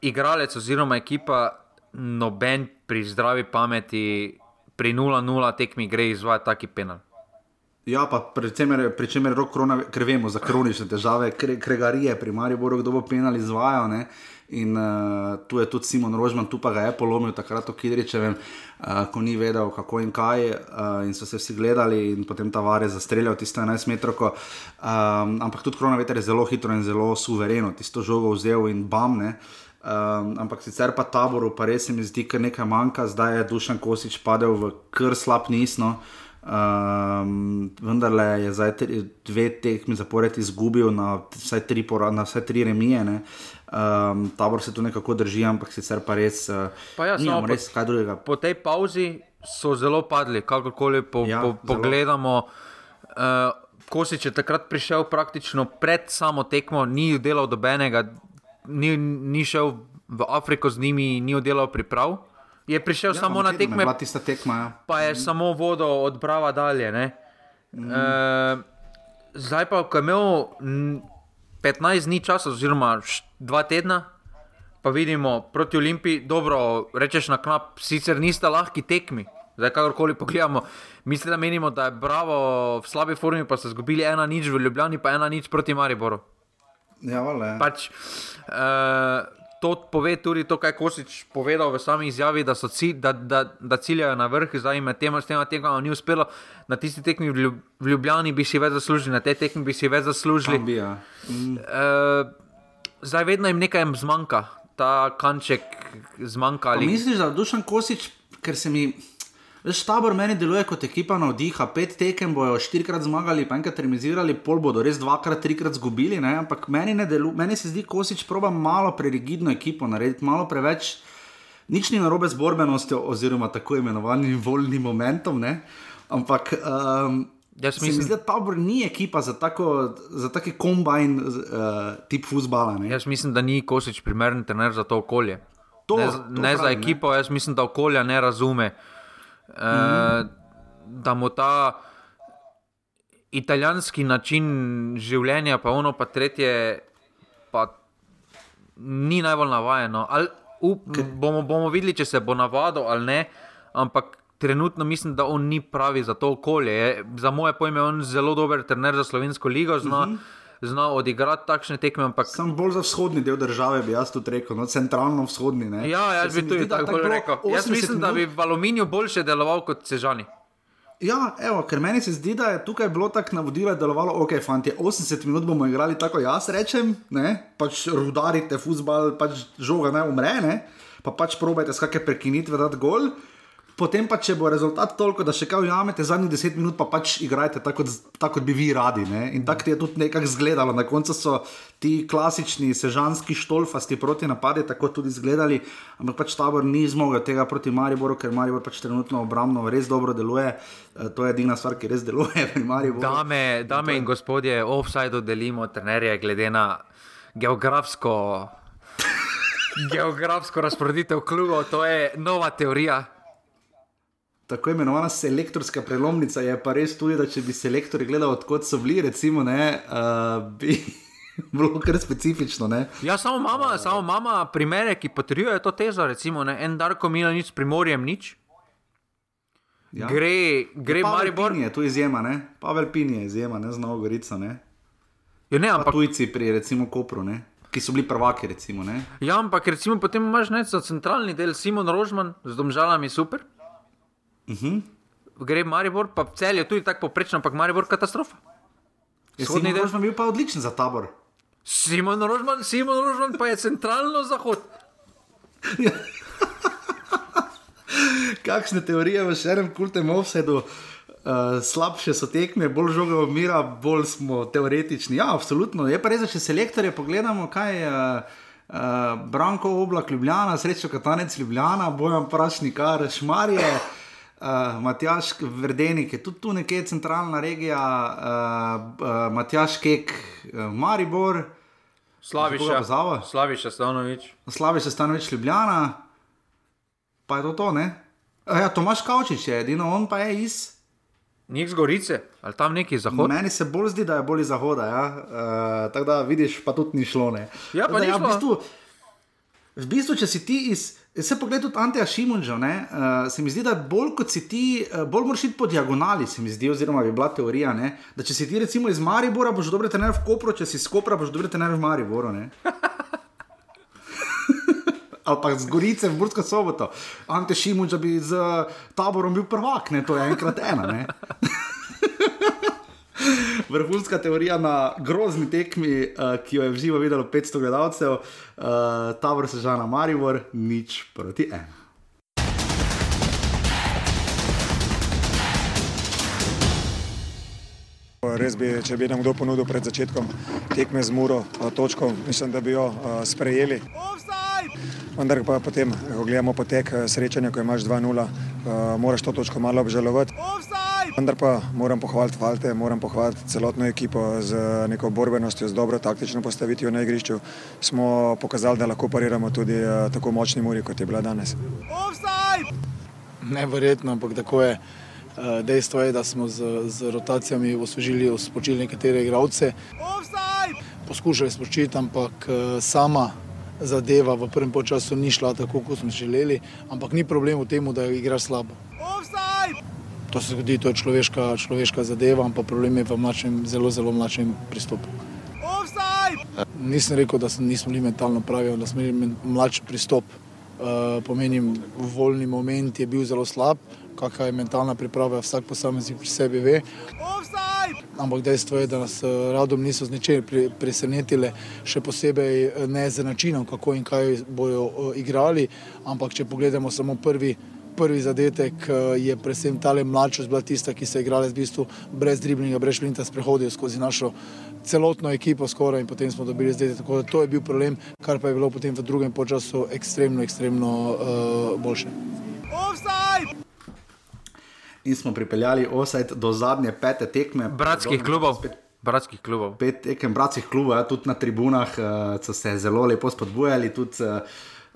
igralec oziroma ekipa, noben pri zdravi pameti, pri 0-0 tekmi gre izvajati taki penal. Ja, pa predvsem, pri čemer rok korona, ker vemo za kronične težave, kre, kregarije, pri Mariboru, kdo bo penal izvajal. Ne? In uh, tu je tudi Simon Rožman, tu pa ga je polomil takrat v Kidričevem, uh, ko ni vedel, kako in kaj. Uh, in so se vsi gledali, in potem ta var je zastreljal tisto 11 metrov. Um, ampak tudi Kronaveter je zelo hitro in zelo suvereno tisto žogo vzel in bamne. Um, ampak sicer pa taboru, pa res se mi zdi, da nekaj manjka, zdaj je Dušan Kosič padel v kar slab nisno. Um, vendar je zdaj tri, dve tekmi zapored izgubil na vsaj tri, na vsaj tri remije. Uh, Um, tabor se tu nekako drži, ampak sicer pa res. Uh, pa ja, samo res kaj drugega. Po tej pauzi so zelo padli, kakorkoli po, ja, po, pogledamo. Uh, Kosič je takrat prišel praktično pred samo tekmo, ni delal dobenega, ni, ni šel v Afriko z njimi, ni oddelal priprav. Je prišel ja, samo na tekme, tekma, ja. pa je mm. samo vodo od Brava dalje. Mm. E, zdaj pa, ko je imel 15 dni časa, oziroma 2 tedna, pa vidimo proti Olimpiji, dobro, rečeš na knap, sicer nista lahki tekmi. Zdaj, kakorkoli pogledamo, mislim, da menimo, da je Bravo v slabi formi, pa so izgubili ena nič v Ljubljani, pa ena nič proti Mariboru. Ja, vale. Pač, uh, to pove tudi to, kaj Kosič povedal v sami izjavi, da, cilj, da, da, da ciljajo na vrh, zdaj jim tem, s tem tekmom ni uspelo. Na tisti tekmi v Ljubljani bi si več zaslužili, na tej tekmi bi si več zaslužili. Bi, ja. mm. uh, zdaj vedno jim nekaj zmanjka, ta kanček zmanjka. Ali... Misliš, da dušan Kosič, ker se mi. Veš, tabor meni deluje kot ekipa na vdiha. Pet tekem bojo štirikrat zmagali, pa enkrat remizirali, pol bodo res dvakrat, trikrat zgubili. Ne? Ampak meni, delu, meni se zdi, Kosič proba malo prerigidno ekipo narediti, malo preveč. Nič ni narobe z borbenostjo, oziroma tako imenovanim voljnim momentom. Ne? Ampak. Um, Jaz mislim, da tabor ni ekipa za, tako, za taki kombajn uh, tip futbola. Jaz mislim, da ni Kosič primeren trener za to okolje. To, ne to ne pravi, za ekipo, ne? jaz mislim, da okolja ne razume. -hmm. da mu ta italijanski način življenja, pa ono pa tretje, pa ni najbolj navajeno. Ali, up, bomo, bomo videli, če se bo navadil ali ne, ampak trenutno mislim, da on ni pravi za to okolje. Je, za moje pojme, on je zelo dober trener za slovensko ligo. Zna, mm -hmm. Zna odigrati takšne tekme. Ampak... Sam bolj za vzhodni del države bi jaz tudi rekel, no, centralno-vzhodni. Ne? Ja, jaz bi tudi tako rekel. Jaz mislim, minut... da bi v aluminiju boljše deloval kot sežani. Ja, evo, ker meni se zdi, da je tukaj bilo tako navodilo, da je delovalo, ok, fanti, 80 minut bomo igrali tako, jaz rečem, ne, pač rudarite, futbal, pač žoga ne umre, ne, pa pač probajte skakaj prekinitve, da gol potem pa če bo rezultat toliko, da še kaj ujamete, zadnjih deset minut pa pač igrajte tako, tak, kot bi vi radi. Ne? In tako je tudi nekako izgledalo. Na koncu so ti klasični sežanski štolfasti proti napadi tako tudi izgledali, ampak pač tabor ni zmogel tega proti Mariboru, ker Maribor pač trenutno obrambno res dobro deluje. E, to je edina stvar, ki res deluje pri Mariboru. Dame, dame in gospodje, offside delimo trenerje glede na geografsko. <laughs> Geografsko razporeditev klubov, to je nova teorija tako imenovana selektorska prelomnica je pa res tudi, da če bi selektori gledali, odkot so bili, recimo, ne, uh, bi <laughs> bilo kar specifično. Ne. Ja, samo mama, uh, samo mama, primere, ki potrjujejo to tezo, recimo, ne, en Darko Mila nič, primorjem nič. Ja. Gre, gre ja, Maribor. Pini je tu izjema, ne? Pavel Pini je izjema, ne znamo Gorica. Ne? Ja, ne, ampak tujci pri recimo Kopru, ne? ki so bili prvaki. Recimo, ja, ampak recimo potem imaš ne centralni del Simon Rožman z domžalami super. Uh mhm. -huh. Gre Maribor, pa cel je tudi tako poprečno, ampak Maribor katastrofa. Shodni del smo bili pa odlični za tabor. Simon Rožman, Simon Rožman pa je centralno zahod. <laughs> Kakšne teorije v še enem kultem offsetu, uh, slabše so tekme, bolj žoga umira, bolj smo teoretični. Ja, absolutno. Je pa res, da če selektorje pogledamo, kaj je. Uh, Uh, Branko oblak Ljubljana, srečo Katanec Ljubljana, bojem prašnikar, šmarje, uh, Matjaš Verdenik je tudi tu nekje centralna regija, uh, uh, Matjaš Kek, uh, Maribor, Slaviša, Slaviša Stanovič. Slaviša Stanovič Ljubljana, pa je to to, ne? Uh, ja, Tomaš Kavčič je edino, on pa je iz. Nik z Gorice, ali tam neki zahod? Meni se bolj zdi, da je bolj zahoda. Ja? Uh, Tako da vidiš, pa tudi ni šlo. Ne? Ja, pa da, ja, v, bistvu, v bistvu, če si ti iz. Se pogled tudi Anteja Šimunža, uh, se mi zdi, da bolj kot si ti, uh, bolj moraš iti po diagonali, se mi zdi, oziroma bi bila teorija, ne? da če si ti recimo iz Maribora, boš dobro trener v Kopru, če si iz Kopra, boš dobro trener v Mariboru. <laughs> ali pa z Gorice v Bursko soboto. Ante Šimunč, da bi z taborom bil prvak, ne? to je enkrat ena. <laughs> Vrhunska teorija na grozni tekmi, uh, ki jo je v živo videlo 500 gledalcev, uh, tabor se žala Marivor, nič proti ena. Res bi, če bi nam kdo ponudil pred začetkom tekme z Muro, točko, mislim, da bi jo sprejeli. Vendar pa potem, ko gledamo potek srečanja, ko imaš 2-0, uh, moraš to točko malo obžalovati. Vendar pa moram pohvaliti Valte, moram pohvaliti celotno ekipo z neko borbenostjo, z dobro taktično postavitvijo na igrišču. Smo pokazali, da lahko pariramo tudi tako močni muri, kot je bila danes. Neverjetno, ampak tako je. Uh, dejstvo je, da smo z, z rotacijami osvežili, uspočili nekatere igralce. Poskušali smo ščititi, ampak uh, sama zadeva v prvem času ni šla tako, kot smo želeli, ampak ni problem v tem, da igraš slabo. To se zgodi, to je človeška, človeška zadeva, ampak problem je v mlačnem, zelo, zelo mlačnem pristopu. Nisem rekel, da nismo bili mentalno pravi, da smo imeli mlačen pristop. Uh, pomenim, voljni moment je bil zelo slab, kakšna je mentalna priprava, vsak posameznik pri sebi ve. Ampak dejstvo je, da nas radom niso z ničem presenetile, še posebej ne z načinom, kako in kaj bojo uh, igrali. Ampak če pogledamo samo prvi, prvi zadetek, je predvsem tale mladšost bila tista, ki se je igrala v bistvu brez driblinga, brez šprinta, sprehodil skozi našo celotno ekipo skoraj in potem smo dobili zdaj. Tako da to je bil problem, kar pa je bilo potem v drugem času ekstremno, ekstremno uh, boljše. In smo pripeljali osajt do zadnje pete tekme. Bratskih klubov. Bratskih klubov. Pet tekem bratskih klubov, ja, tudi na tribunah uh, so se zelo lepo spodbujali. Tudi, uh,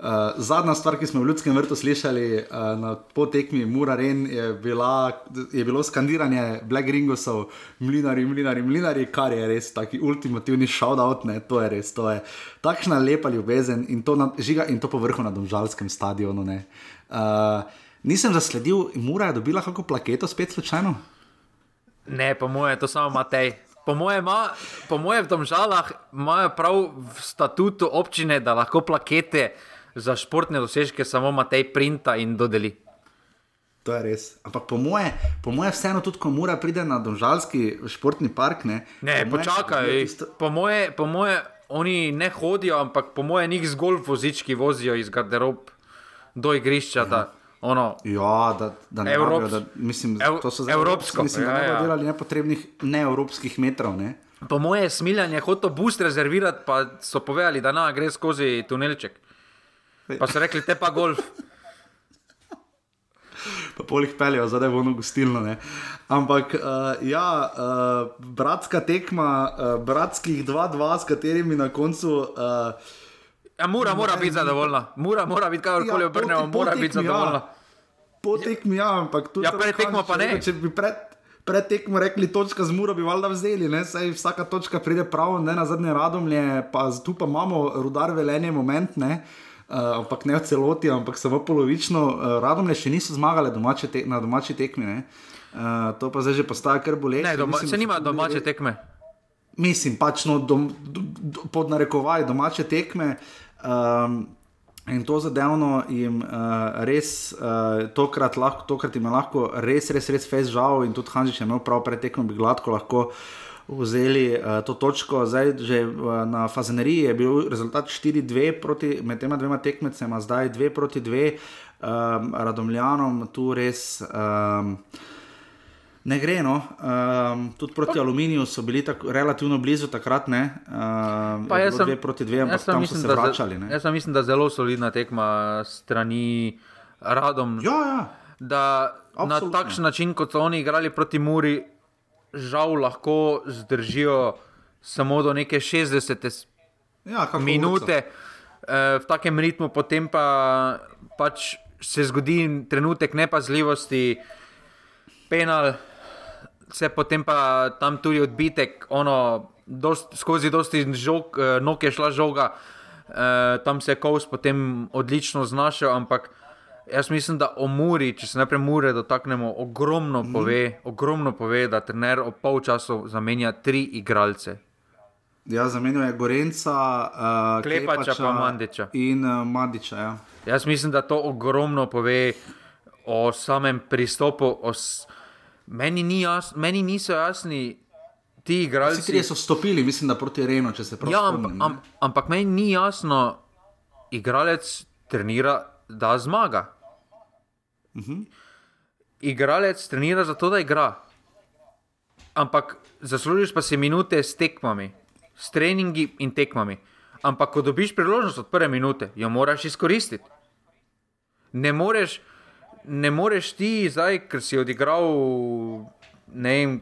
Uh, zadnja stvar, ki smo v Ljudskem vrtu slišali uh, na potekmi Mura Ren, je, bila, je bilo skandiranje Black Ringosov, mlinari, mlinari, mlinari, kar je res taki ultimativni shoutout, ne, to je res, to je takšna lepa ljubezen in to, na, žiga, in to povrhu na domžalskem stadionu. Uh, nisem zasledil, Mura je dobila kako plaketo spet slučajno? Ne, po mojem, to samo Matej. Po mojem, po mojem v domžalah imajo prav v statutu občine, da lahko plakete za športne dosežke samo Matej printa in dodeli. To je res. Ampak po moje, po moje vseeno tudi, ko mora priti na Donžalski športni park. Ne, ne po počakaj. Tisto... Po, moje, po moje oni ne hodijo, ampak po moje njih zgolj vozički vozijo iz garderob do igrišča. Da, ono, ja, da, da ne Evrops... rabijo, da, mislim, Ev... to so zelo evropsko. Mislim, da ne bodo ja, ja. delali nepotrebnih neevropskih metrov. Ne. Po moje smiljanje hotel boost rezervirati, pa so povedali, da na gre skozi tunelček. Pa so rekli, te pa golf. pa polih peljejo, zdaj bo ono gostilno. Ne? Ampak, uh, ja, uh, bratska tekma, uh, bratskih 2-2, s katerimi na koncu. Uh, ja, mora, mora biti zadovoljna, mora, mora biti kakorkoli ja, obrnemo, mora biti zadovoljna. Ja. Potekmi, ja, ampak tudi. Ja, pred tekmo pa ne. Če bi pred, pred tekmo rekli, točka z muro bi valjda vzeli, ne? Saj vsaka točka pride prav, ne na zadnje radomlje, pa tu pa imamo rudar velenje moment, ne. Uh, ampak ne v celoti, ampak samo polovično. Uh, Radom le še niso zmagali domače te, na domači tekmi. Uh, to pa zdaj že postaja kar bolečino. Ne, doma, se nima domače tekme. Mislim, pač no, dom, do, do, pod narekovaj domače tekme. Um, In to zadevno jim uh, res uh, tokrat, lahko, tokrat jim je lahko res, res, res fez žal. In tudi Hanžič je imel prav pretekmo, bi gladko lahko vzeli uh, to točko. Zdaj, že uh, na Fazeneriji je bil rezultat 4-2 med tema dvema tekmecema, zdaj 2 proti 2, um, ehm, Radomljanom, tu res. Um, Ne gre, no. Um, tudi proti pa, aluminiju so bili tako relativno blizu takrat, ne. Um, pa jaz sem dve proti dve, ampak tam mislim, so se vračali. Ne. Jaz mislim, da zelo solidna tekma strani Radom. Ja, ja. Da Absolutno. na takšen način, kot so oni igrali proti Muri, žal lahko zdržijo samo do neke 60 ja, minute uh, v takem ritmu, potem pa pač se zgodi trenutek nepazljivosti, penal, se potem pa tam tudi odbitek, ono, dost, skozi dosti žog, uh, nog je šla žoga, uh, tam se je kous potem odlično znašel, ampak. Jaz mislim, da o Muri, če se najprej Mure dotaknemo, ogromno mhm. pove, mm. ogromno pove da trener ob polčasu zamenja tri igralce. Ja, zamenjuje Gorenca, uh, Klepača, pa Mandiča. In uh, Mandiča, ja. Jaz mislim, da to ogromno pove o samem pristopu. O. meni, ni jas... meni niso jasni ti igralci. Vsi trije so stopili, mislim, da proti Renu, če se pravi. Ja, ampak, am, ampak meni ni jasno, igralec trenira da zmaga. Uh mhm. -huh. Igralec trenira zato, da igra. Ampak zaslužiš pa si minute s tekmami, s treningi in tekmami. Ampak, ko dobiš priložnost od prve minute, jo moraš izkoristiti. Ne moreš, ne moreš ti zdaj, ker si odigral vem,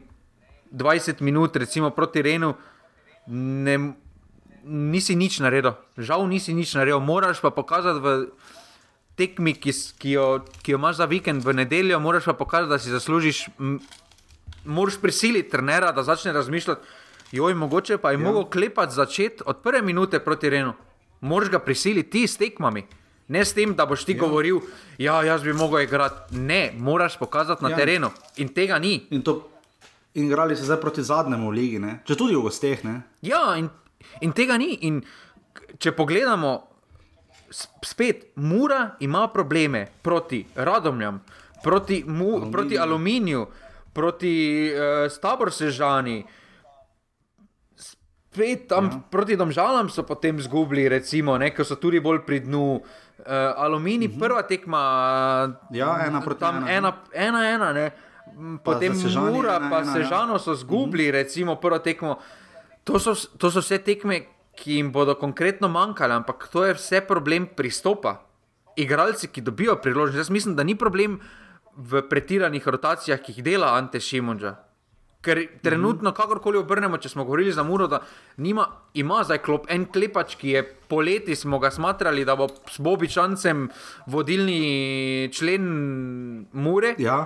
20 minut, recimo proti Renu, ne, nisi nič naredil. Žal nisi nič naredil. Moraš pa pokazati v tekmi, ki, ki, jo, ki jo imaš za vikend v nedeljo, moraš pa pokazati, da si zaslužiš. Moraš prisiliti trenera, da začne razmišljati. Joj, mogoče pa je ja. mogel klepati začeti od prve minute proti Renu. Moraš ga prisiliti ti s tekmami. Ne s tem, da boš ti ja. govoril, ja, jaz bi mogel igrati. Ne, moraš pokazati na Ja. terenu. In tega ni. In, to, in igrali so zdaj proti zadnjemu ligi, ne? če tudi v gosteh. Ne? Ja, in, in tega ni. In če pogledamo, spet, Mura ima probleme proti Radomljam, proti, mu, aluminiju. proti Aluminiju, proti uh, Staborsežani. Spet tam ja. proti Domžalam so potem izgubili, recimo, ne, ker so tudi bolj pri dnu. Uh, Aluminij, uh -huh. prva tekma, Ja, ena proti tam ena, ne. ena, ena, ena ne. M, Pa Potem Sežani Mura, ena, pa ena, ja. Sežano so izgubili, mm -hmm. recimo prvo tekmo. To so, to so vse tekme, ki jim bodo konkretno manjkale, ampak to je vse problem pristopa. Igralci, ki dobijo priložnost. Jaz mislim, da ni problem v pretiranih rotacijah, ki jih dela Ante Šimunča. Ker trenutno, kakorkoli obrnemo, če smo govorili za Muro, da nima, ima zdaj klop en klepač, ki je poleti smo ga smatrali, da bo s Bobičancem vodilni člen Mure. Ja.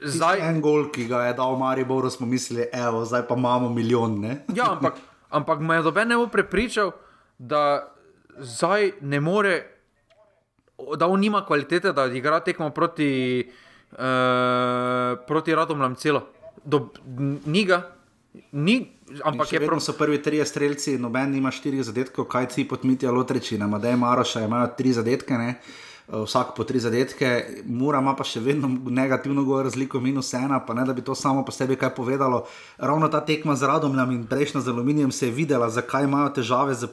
Zdaj, En gol, ki ga je dal Mariboru, smo mislili, evo, zdaj pa imamo milijon. <laughs> Ja, ampak, ampak me je doben ne bo prepričal, da zdaj ne more, da on nima kvalitete, da igra tekmo proti, uh, proti Radomljam celo. Do, ni ga, ni, ampak je je prav. pro, So prvi trije strelci, noben ima štirih zadetkov, kaj ti pod Mitja Lotrečina, Madej Maroša imajo tri zadetke. Ne? eh, Vsak po tri zadetke, Mura ima pa še vedno negativno gor razliko, minus ena, pa ne da bi to samo po sebi kaj povedalo. Ravno ta tekma z Radomljam in prejšnja z Aluminijem se je videla, zakaj imajo težave z,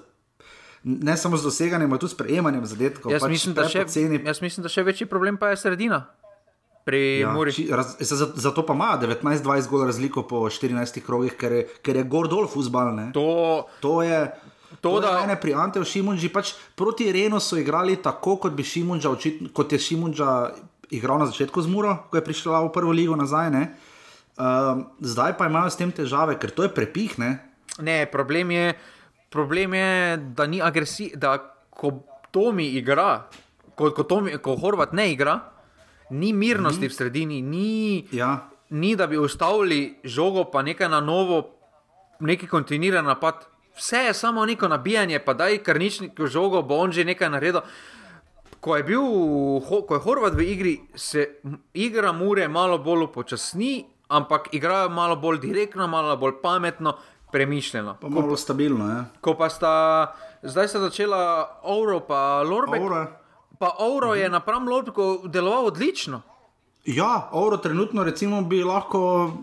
ne samo z doseganjem, ampak tudi s prejemanjem zadetkov. jaz, pač mislim, da še, prepoceni. jaz mislim, da še večji problem pa je sredina. Pri ja, Muri. či- raz, za- zato pa ima 19-20 gol razliko po 14 krogih, ker je, ker je gor dol fusbal. Ne? To, To je. To, To, da- mene pri Anteju Šimunži pač proti Renu so igrali tako, kot, bi Šimunža, očitno, kot je Šimunža igral na začetku z Muro, ko je prišla v prvo ligo nazaj. ne. Um, zdaj pa imajo s tem težave, ker to je prepih. Ne? Problem je, problem je da ni agresij, da ko Tomi igra, ko, ko, Tomi, ko Horvat ne igra, ni mirnosti mm v sredini, ni, Ja. ni da bi ustavili žogo, pa nekaj na novo, neki kontinuiran napad. Vse je samo neko nabijanje, pa daj karničnik žogo, bo on že nekaj naredil. Ko je, bil, ko je Horvat v igri, se igra Mure malo bolj upočasni, ampak igrajo malo bolj direktno, malo bolj pametno, premišljeno. Pa malo stabilno. Ja. Ko pa sta zdaj se začela Euro, pa Lorbek. Oura. Pa Euro je napram Lorbeku deloval odlično. Ja, Oro trenutno recimo bi lahko uh,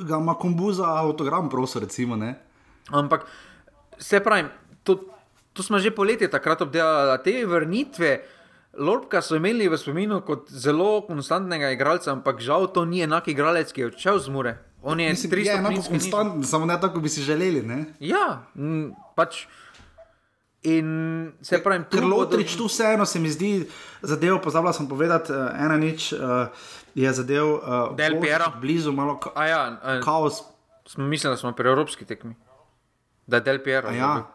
ga Makombu za avtogram prosil, recimo. Ne? Ampak se pravi, to, to smo že poletje takrat obdelali, te vrnitve. Lorbka so imeli v spominu kot zelo konstantnega igralca, ampak žal to ni enak igralec, ki je odšel z Mure. On je Mislim, 300 je enako stopinjski nižji. konstantno, samo ne tako, bi si želeli. Ne? Ja, m, pač. In se pravi, Ker Lotrič tu vseeno se mi zdi, zadev, pozabila sem povedati, uh, ena nič uh, je zadev uh, Del Piero. blizu, malo ka A ja, a, kaos. smo mislili, da smo pri evropski tekmi. Da je Del Piero. A Ja,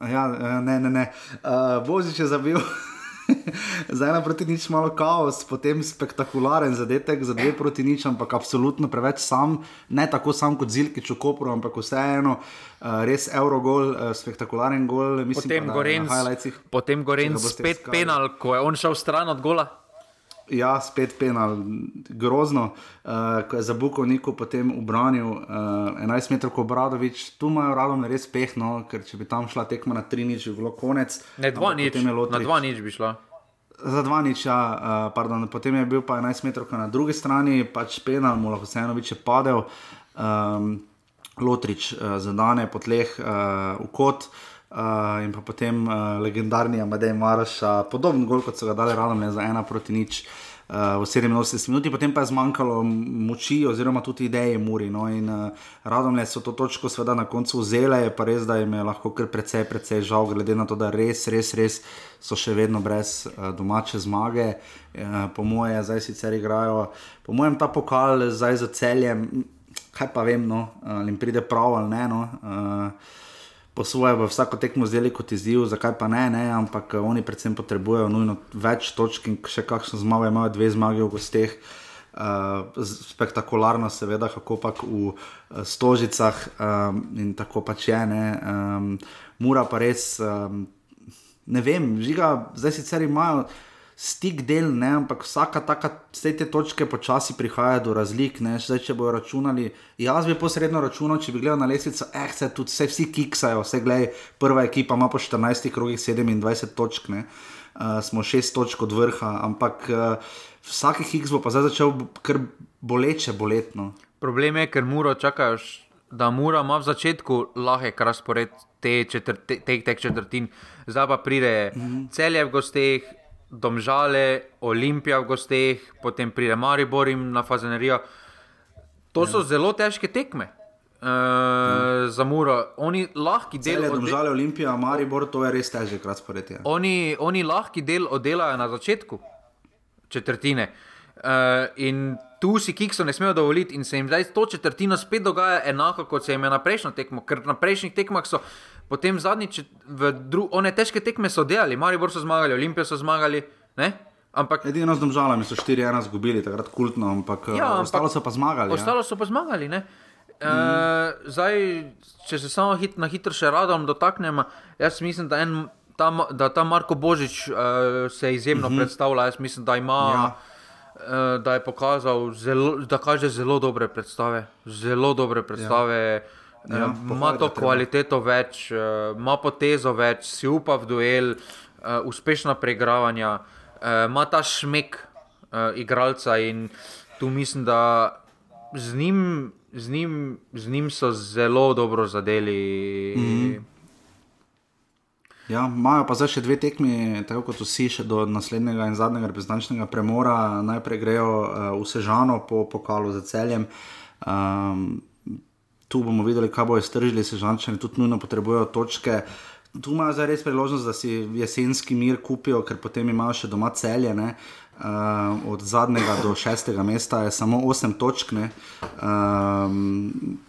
A ja, ne, ne, ne. Uh, Božič je zabil. <laughs> <laughs> Za ena proti nič malo kaos, potem spektakularen zadetek, za dve proti nič, ampak absolutno preveč sam, ne tako sam kot Zilkič v Kopru, ampak vseeno, uh, res Eurogol, uh, spektakularen gol. Mislim, Potem pa, da Gorenc, potem Gorenc spet penal, ko je on šel stran od gola. Ja, spet penal, grozno, uh, ko je za Bukovniku potem ubranil uh, 11 metrov Obradovič. Tu imajo radom res pehno, ker če bi tam šla tekma na 3 nič, bi bilo konec. Ne, dva Ampak nič, na Lotrič- dva nič bi šla. Za dva nič, ja, uh, pardon, potem je bil pa 11 metrov na drugi strani, pač penal, mu lahko vseeno več je padel. Um, Lotrič uh, zadane po tleh uh, v kot. Uh, in pa potem uh, legendarni Amadej Maraš, podoben gol kot so ga dali ne za ena proti nič. uh, v 87 minuti, potem pa je zmanjkalo moči oziroma tudi ideje Muri. No, in uh, radomlje so to točko seveda na koncu vzele, je pa res, da jim je lahko kar precej, precej žal, glede na to, da res, res, res so še vedno brez uh, domače zmage. Uh, po moje, zdaj sicer igrajo, po mojem, ta pokal zdaj za celjem, kaj pa vem, no, ali jim pride prav ali ne. No, uh, Po svoje v vsako tekmo zdeli kot izziv, zakaj pa ne, ne, ampak oni predvsem potrebujejo nujno več točk in še kakšno zmago imajo, dve zmage v gosteh. Uh, spektakularno, seveda, kako pa v uh, Stožicah um, in tako pač je. Um, Mura pa res, um, ne vem, žiga, zdaj sicer imajo stik del, ne, ampak vsaka taka, vse te točke počasi prihaja do razlik. Ne, zdaj, če bojo računali, jaz bi posredno računal, če bi gledal na lestvico, eh, se tudi vse, vsi kiksajo, vse gledaj, prva ekipa ima po 14 krogih 27 točk, ne, uh, smo 6 točk od vrha, ampak uh, vsaki kiks bo pa zdaj začel kar boleče, boletno. Problem je, ker mora čakajo, da mora ima v začetku lahek razpored te, četrt, te, te, te četrtin, zdaj pa pride mm -hmm. celje v gosteh. Domžale, Olimpija v gosteh, potem pride Maribor in na Fazenerijo. To so ja. zelo težke tekme. Uh, ja. Za Muro, oni lahki del. Če domžale Olimpija, Maribor, to je res težek razpored. Ja. Oni, oni lahki del oddelajo na začetku četrtine. Uh, in tu si Kikso ne smejo dovoliti, in se jim zdaj to četrtino spet dogaja enako, kot se jim je na prejšnjo tekmo, ker na prejšnjih tekmah so potem zadnjič dru, one težke tekme so delali, Maribor so zmagali, Olimpijo so zmagali. Ne? Ampak, Edino z domžalami so 4-1 izgubili, takrat kultno, ampak, ja, ampak ostalo so pa zmagali. Ja. Ostalo ja. so pa zmagali. Mm. Uh, zdaj, če se samo hit, na hitro še radom dotaknem, jaz mislim, da, en, ta, da ta Marko Božič uh, se izjemno mm -hmm. predstavlja. Jaz mislim, da ima. Ja. Uh, da je pokazal, zelo, da kaže zelo dobre predstave. Zelo dobre predstave. Ja. Ja, ima to kvaliteto več, uh, ima potezo več, si upa v duel, uh, uspešna preigravanja, uh, ima ta šmek igralca in tu mislim, da z njim, z njim, z njim so zelo dobro zadeli. Mm -hmm. Ja, imajo pa zdaj še dve tekmi, tako kot vsi, še do naslednjega in zadnjega reprezentančnega premora. Najprej grejo uh, v Sežano po pokalu za celjem. Um, tu bomo videli, kaj bojo stržili, se žančani tudi nujno potrebujejo točke. Tu imajo zdaj res priložnost, da si jesenski mir kupijo, ker potem imajo še doma celje. Ne? Uh, od zadnjega do šestega mesta je samo osem točk, um,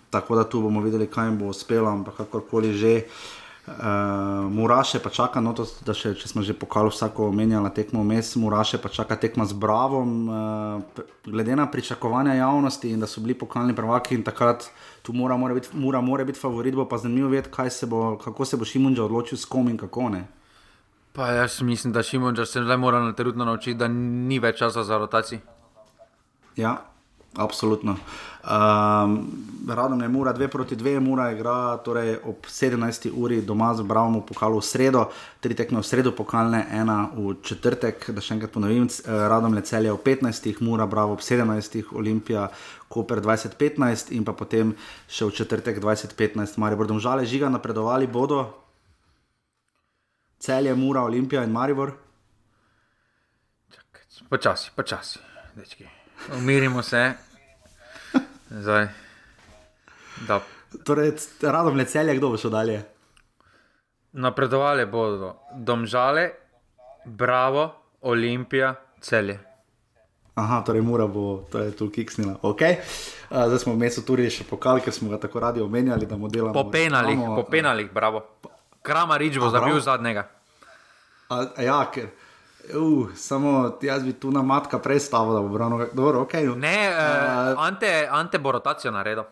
tako da tu bomo videli, kaj jim bo uspelo, ampak kakorkoli že. Uh, Uh, Muraše pa čaka, no, to, da še, če smo že pokali vsako omenjala tekmo vmes, Muraše pa čaka tekma z Bravom. Uh, glede na pričakovanja javnosti in da so bili pokalni prvaki in takrat tu mora, mora, biti, mora, mora biti favorit, bo pa zanimivo vedeti, se bo, kako se bo Šimunča odločil s kom in kako ne. Pa jaz mislim, da Šimunča se zdaj mora na terutno naučiti, da ni več časa za rotacijo. Ja, Absolutno. Um, Radom je mura 2 proti 2, mura igra torej ob 17. uri doma z Bravo pokalu v sredo, tri tekme v sredo pokalne, ena v četrtek, da še enkrat ponovim, eh, Radom je celje ob 15. mura Bravo ob 17. Olimpija, Koper 2015 in pa potem še v četrtek 2015, Maribor domžale žiga napredovali bodo. Celje, Mura, Olimpija in Maribor. Počasi, počasi, dečki. Umirimo se. Zdaj. Torej, radom le celje, kdo bo šel dalje? Napredovali bodo domžale, bravo, olimpija, celje. Aha, torej mora bo, to je tu kiksnila. Okay. Uh, zdaj smo v mestu tudi še pokali, ker smo ga tako radi omenjali, da mu delamo. Po penalih, po penalih, bravo. Krama Rič bo zabil zadnjega. A, ja, ker. Uh, samo jaz bi tu na matka predstavil, da bo brano, dobro, ok. No. Ne, uh, uh, ante, ante bo rotacijo naredil.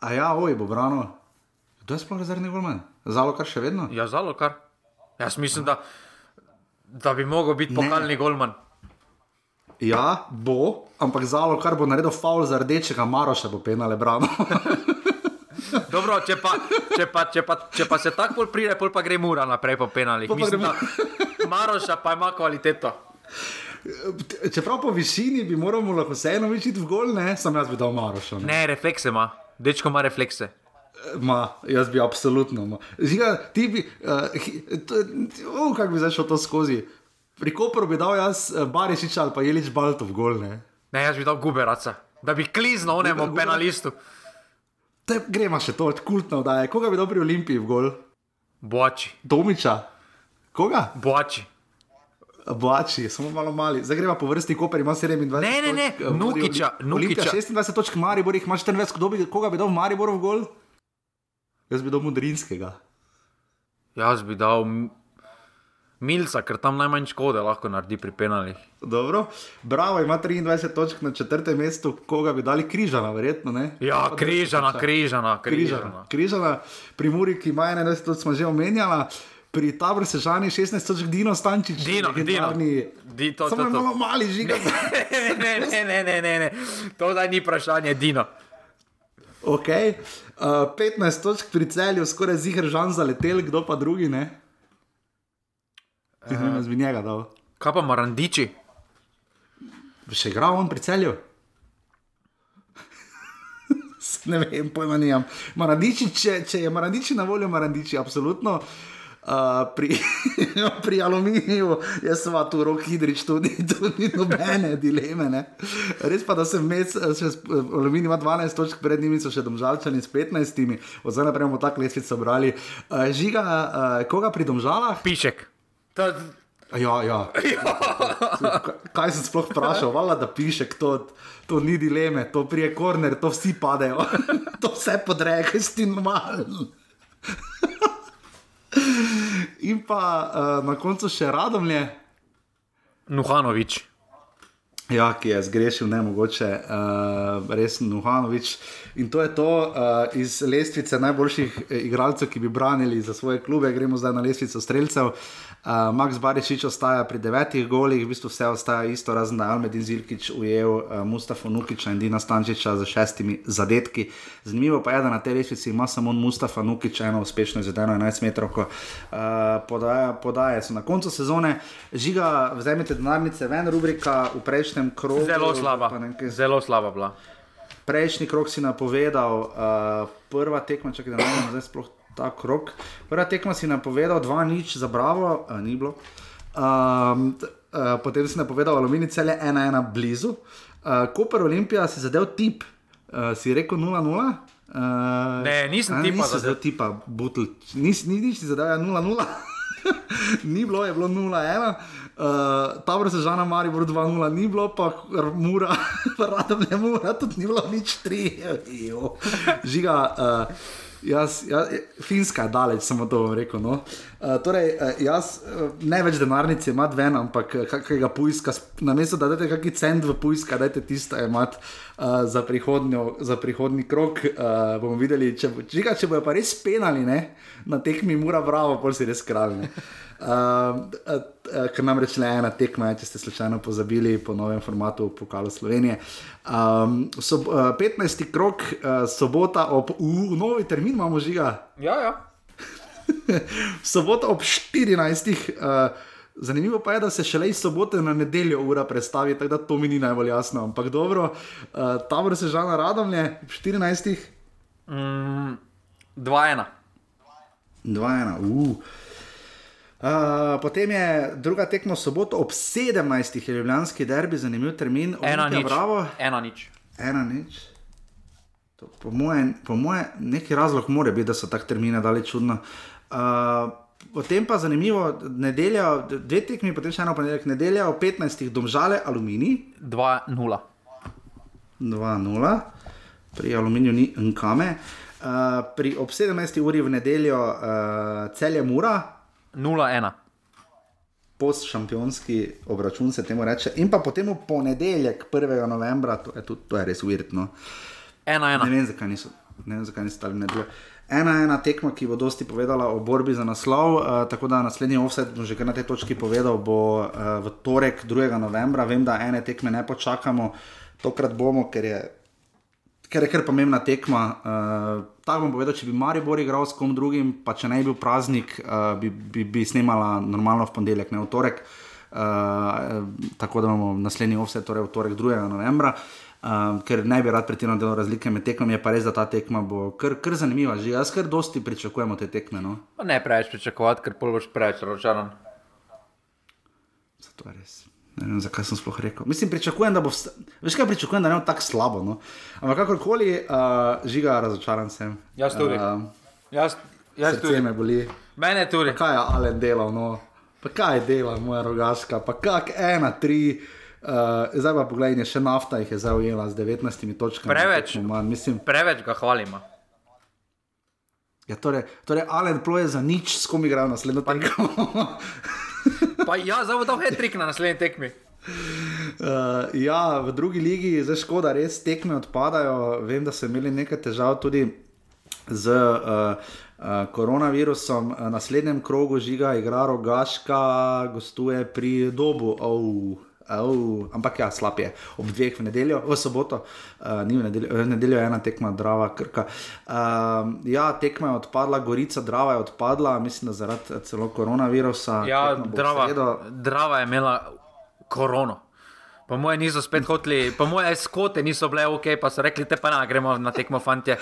A ja, oj, bo brano. To je sploh rezervni golman. Zalo kar še vedno? Ja, zalo kar. Jaz mislim, da, da bi mogel biti pokalni golman. Ja, bo, ampak zalo kar bo naredil faul za rdečega, Maroša bo penale brano. <laughs> Dobro, če pa, če pa, če pa, če pa se tako pride, pol pa gre mura naprej po penalih. Mislim, da Maroša pa ima kvaliteto. Čeprav po višini bi moral lahko vseeno videti v gol, ne, sem jaz bi dal Maroša. Ne, ne reflekse ima, dečko ima reflekse. Ma, jaz bi absolutno. Žiga, ti bi, uh, uh, kako bi zašel to skozi? Pri Koperu bi dal jaz uh, Barišič ali pa Jelič Baltov gol. Ne? Ne, jaz bi dal Guberaca, da bi kliznil onemu Guber- penalistu. Te, gremo še to, kultno da je. Koga bi dal pri Olimpiji v gol? Boči. Domiča. Koga? Boči. Boači, samo malo mali. Zdaj gremo po vrsti, Koper ima 27. Ne, ne, ne, točk, Olimpija Nukića. 26 točk, Maribor jih ima 24, kdo bi, koga bi dal v Maribor v gol? Jaz bi dal Mudrinskega. Jaz bi dal Milca, ker tam najmanj škode lahko naredi pri penalih. Dobro, Bravo ima 23 točk na četrtem mestu, koga bi dali križana, verjetno ne. Ja, križana, križana, križana. križana. Križana, pri Muri, ki ima 21 točk, smo že omenjala. Pri Tabor Sežani 16 točk, Dino Stančič. Dino, Dino. Di, to, Samo to, to. malo mali žiga. <laughs> ne, ne, ne, ne, ne, ne. To zdaj ni vprašanje, Dino. Ok, uh, 15 točk pri celju, skoraj ziger žan zaletel, kdo pa drugi ne. Uh, jaz bi njega dal. Kaj pa Marandiči? Še igral on pri celju? <laughs> ne vem, pojma nimam. Marandiči, če, če je Marandiči na voljo, Marandiči, absolutno. Uh, pri, <laughs> pri aluminiju je sva tu rok hidrič, tudi, tudi nobene dileme. Ne? Res pa, da sem med, aluminij ima 12 točk, pred njimi so še domžalčani s 15, od zdaj naprej bomo tako lestvico brali. Uh, žiga, uh, koga pri domžalah? Pišek. To, Ja, ja. <laughs> Kaj sem sploh vprašal, vala da piše, to, to ni dileme, to prije korner, to vsi padejo, <laughs> to vse podreke, si normalen. In pa uh, na koncu še Radomlje, Nuhanovič. Ja, ki je zgrešil ne mogoče, uh, res Nuhanovič. In to je to uh, iz lestvice najboljših eh, igralcev, ki bi branili za svoje klube. Gremo zdaj na lestvico streljcev. Uh, Max Barišič ostaja pri devetih golih, v bistvu vse ostaja isto, razen da je Almedin Zilkič ujel uh, Mustafa Nukiča in Dina Stančiča z šestimi zadetki. Zanimivo pa je, da na tej lestvici ima samo Mustafa Nukič eno uspešno izvedeno 11 metrov. Uh, podaja, podaje so na koncu sezone. Žiga, vzemite denarnice ven, rubrika v prejšnjem krogu. Zelo slaba. pa nekaj- Zelo slaba bila. Prejšnji krok si napovedal, uh, prva tekma, če ne vem, zdaj sploh ta krok. Prva tekma si napovedal, dva nič za Bravo, uh, ni bilo. Um, uh, potem si napovedal Aluminij celje 1-1 blizu. Uh, Koper Olimpija si zadev tip, uh, si rekel 0-0. Uh, Ne, nisem a, tipa nisi zadev. tipa, butl, nis, ni nič si zadev, ja, 0-0. <laughs> ni bilo, je bilo 0-1. Uh, Tabor se žana Maribor 2-0, ni bilo pa Mura, <laughs> radom ne Mura, tudi ni bilo nič 3. Jo. Žiga, uh, jaz, jaz, Finska je daleč, samo to bom rekel. No. Uh, torej, jaz ne več denarnice imam ven, ampak kakega pujska, na mesto da date kakšen cent v pujska, dajte tisto imati uh, za, prihodnjo- za prihodni krok. Uh, bomo videli, če, bo- žiga, če bojo pa res penali ne, na tekmi Mura Bravo, pol si res kralj. Uh, ker nam reče le ena tekma, če ste slučajno pozabili po novem formatu Pokala Slovenije. Um, sob, uh, 15. krok, uh, sobota ob, uh, novi termin imamo žiga. Ja, ja. <laughs> Sobota ob 14. Uh, zanimivo pa je, da se šele iz sobote na nedeljo ura predstavi, tako da to mi ni najbolj jasno. Ampak dobro, uh, tabor se žal na radomlje, ob 14. Mm, 2-1. 2-1. Uh. Uh, potem je druga tekma soboto ob 17. je ljubljanski derbi, zanimiv termin. Ena Olimpija nič. Bravo, Ena nič. ena nič. To, po mojem, moje, neki razlog mora biti, da so tak termine dali čudno. Uh, potem pa zanimivo, nedelja, dve tekmi, potem še eno ponedeljek, nedelja ob 15. domžale, aluminij 2-0. 2-0, pri aluminiju ni nkame. Uh, pri ob 17. uri v nedeljo uh, celje mura, 0-1. post-šampionski obračun se temu reče, in pa potem v ponedeljek, 1. novembra, to je, tudi, to je res uvirtno. 1-1. Ne vem, zakaj niso, ne vem, zakaj niso stali nedeljo. Ena, ena tekma, ki bo dosti povedala o borbi za naslov, uh, tako da naslednji offset, že kar na tej točki povedal, bo uh, v torek 2. novembra. Vem, da ene tekme ne počakamo, tokrat bomo, ker je, ker je kar pomembna tekma. Uh, tako bom povedal, če bi Maribor igral s kom drugim, pa če ne bi bil praznik, uh, bi, bi, bi snemala normalno v ponedeljek, ne v torek. Uh, tako da imamo naslednji offset, torej v torek 2. novembra. Um, ker ne bi rad pretirano delal razlike med tekmami, je pa res, da ta tekma bo kar, kar zanimiva. Že jaz kar dosti pričakujemo te tekme. No? Ne preveč pričakovati, ker pol boš preveč razočaran. Zato je res. Ne vem, zakaj sem sploh rekel. Mislim, pričakujem, da bo. Vsta... Veš kaj pričakujem, da ne bo tako slabo. No? Ampak kakorkoli, uh, žiga, razočaran sem. Jaz tudi. Uh, Jaz, jaz tudi. me boli. Mene tudi. Pa kaj je Alen delal, no? Pa kaj je delal, moja rogaška, pa kak ena, tri. Uh, zdaj pa je še nafta jih je zdaj ujela z 19 točkami. Preveč. manj. Mislim, Preveč ga hvalimo. ja, torej, torej Alen ploje za nič, s kom igra naslednjo tekmo. <laughs> Pa ja, zdaj bo dal hetrik na naslednji tekmi. Uh, ja, v drugi ligi je zdaj škoda, res tekme odpadajo. Vem, da so imeli nekaj težav tudi z uh, uh, koronavirusom. Uh, naslednjem krogu žiga igra Rogaška, gostuje pri Dobu. Oh. Oh, ampak ja, slab je. Ob dveh v nedeljo, v soboto, uh, ni v nedeljo, v nedeljo je ena tekma, Drava, Krka. Uh, ja, tekma je odpadla, Gorica, Drava je odpadla, mislim, da zaradi eh, celo koronavirusa. Ja, drava, drava je imela korono. Po moje niso spet hoteli, po moje skote niso bile ok, pa so rekli, te pa na, gremo na tekmo, fantje.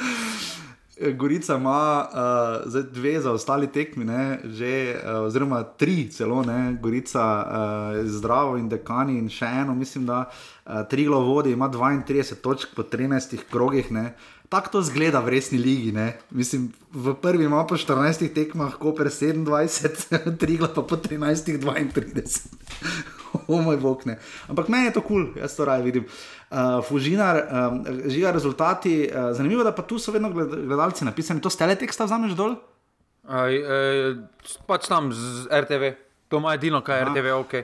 Gorica ima uh, zdaj dve zaostali tekmi, ne, že, uh, oziroma tri celo, ne, Gorica uh, zdravo in dekani in še eno, mislim, da uh, Triglo vodi, ima 32 točk po 13 krogih. Ne. Tako to zgleda v resni ligi. Ne. Mislim, v prvi ima po 14 tekmah, Koper 27, <laughs> Triglo pa po 13, 32. <laughs> o moj bog ne. Ampak meni je to kul, cool, jaz to raje vidim. Uh, Fužinar, um, žiga rezultati. Uh, zanimivo je, da pa tu so vedno gledalci napisani, to stele teksta vzameš dol. Aj, eh, aj, pač tam z RTV, to ima edino, kaj je Aha. RTV, ok.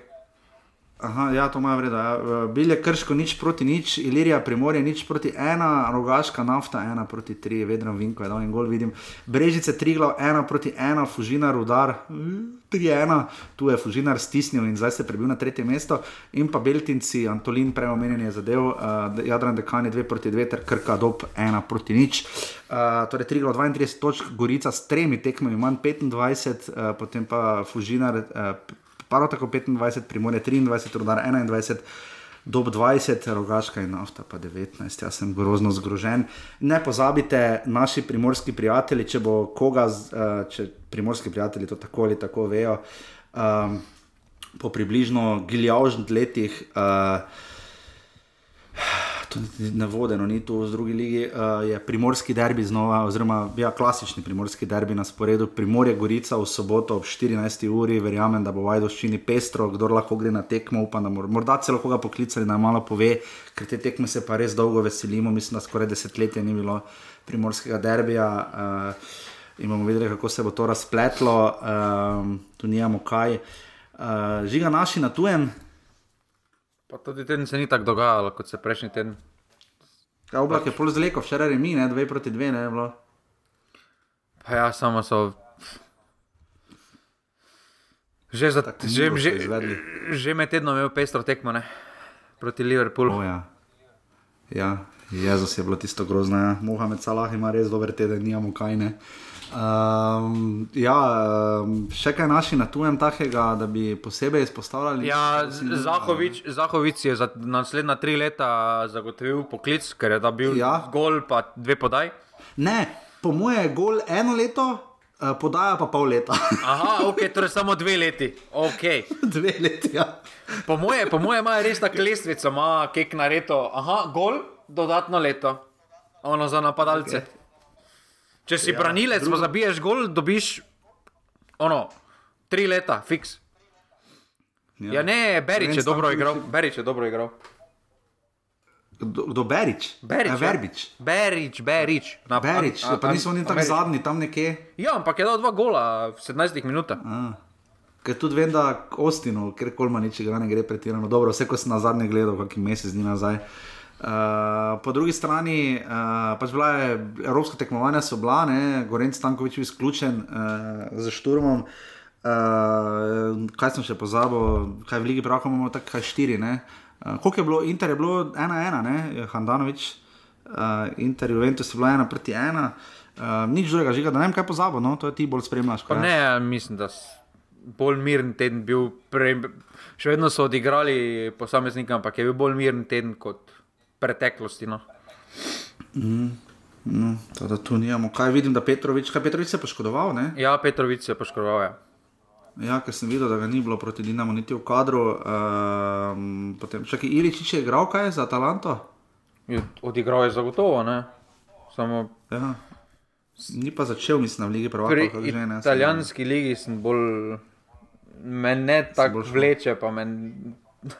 Aha, ja, to ima vreda. Ja. Eh, Bilje krško nič proti nič, Ilirija primorje nič proti ena, rogaška nafta ena proti tri, vedno vinko je dal in gol vidim. Brežice tri glav ena proti ena, fužina rudar, 3-1, tu je Fujinar stisnil in zdaj se je prebil na tretje mesto. In pa Beltinci, Antolin, preomenjen je zadev, uh, eh, Jadran Dekan je 2 proti 2, ter Krka dob 1 proti nič. Uh, torej, 3 glavov 32 točk, Gorica s tremi tekmami, manj 25, uh, eh, potem pa Fujinar. Uh, Paro tako 25, primore 23, rodar 21, dob 20, rogaška in nafta pa 19. Jaz sem grozno zgrožen. Ne pozabite, naši primorski prijatelji, če bo koga, z- eh, če primorski prijatelji to tako ali tako vejo, um, po približno giljavžnih letih. Uh, To ni navodeno, ni tu v drugi ligi. Uh, je primorski derbi znova, oziroma ja, klasični primorski derbi na sporedu. Primorje Gorica v soboto ob 14. uri, verjamem, da bo v Ajdoščini pestro, kdo lahko gre na tekmo, upam, da mor, morda celo koga poklicali, da malo pove, ker te tekme se pa res dolgo veselimo. Mislim, da skoraj desetletje ni bilo primorskega derbija. Uh, in bomo videli, kako se bo to razpletlo, um, tu nijamo kaj. Uh, žiga naši na tujem, Pa tudi teden se ni tako dogajalo, kot se prejšnji teden. Ja, oblak je pol zleko, včeraj je mi, ne, dve proti dve, ne, bilo. Pa ja, samo so. Že, za, že, že, že med tednom je imel pestro tekmo ne? proti Liverpoolu. O, ja. ja, Jezus je bilo tisto grozno. Ja. Mohamed Salah ima res dober teden, nijamo kaj ne. Um, ja, um, še kaj naši na tujem takega, da bi posebej izpostavljali? Ja, da- Zahovič, Zahovič je za naslednja tri leta zagotovil poklic, ker je dobil Ja. gol, pa dve podaj. Ne, po moje je gol eno leto, uh, podaja pa pol leta. <laughs> Aha, ok, torej samo dve leti. Okay. <laughs> Dve leti, ja. Po moje, po moje ima res tako lestvico, ima kek na reto. Aha, gol, dodatno leto. Ono za napadalce. Okay. Če si Ja, ja, branilec, drugo- pa zabiješ gol, dobiš ono, tri leta, fiks. Ja, ja ne, Berič je dobro igral. Berič je dobro igral. Kdo, kdo Berič? Berič, ja. Verbič. Berič, Berič. Na, Berič, a- a- pa niso oni tako Američ. zadnji, tam nekje. Ja, ampak je dal dva gola v 17 minutah. Ker tudi vem, da Ostinu, ker kolma nič igra, ne gre pretirano dobro, vse ko sem na zadnje gledal, kakšen mesec dni nazaj. Uh, po drugi strani, uh, pač bila je evropska tekmovanja, so bila, ne, Gorenc Stankovič je izključen uh, za šturmom. Uh, kaj sem še pozabil, kaj v Ligi Pravka imamo tako, kaj štiri. Ne? Uh, koliko je bilo, Inter je bilo ena, ena, ne, Handanovič, uh, Inter, Juventus je bilo ena proti ena. Uh, nič drugega, žiga, da ne vem, kaj pozabo, no, to je ti bolj spremljaš. Ne, mislim, da bolj miren teden bil. Prej, še vedno so odigrali posameznike, ampak je bil bolj miren teden kot preteklosti. No. Mm, mm, to, da tu nimamo. Kaj vidim, da Petrovič, kaj Petrovič se je poškodoval, ne? Ja, Petrovič se je poškodoval. Ja. Ja, ker sem videl, da ga ni bilo proti Dinamu, niti v kadru. Um, potem, čakaj, Iličič je igral kaj za Talanto? Odigral je zagotovo, ne? Samo. Ja. Ni pa začel, mislim, v Ligi Pri Prvaka. že, ne, italijanski ligi sem bolj. Me ne tako vleče, pa men. <laughs>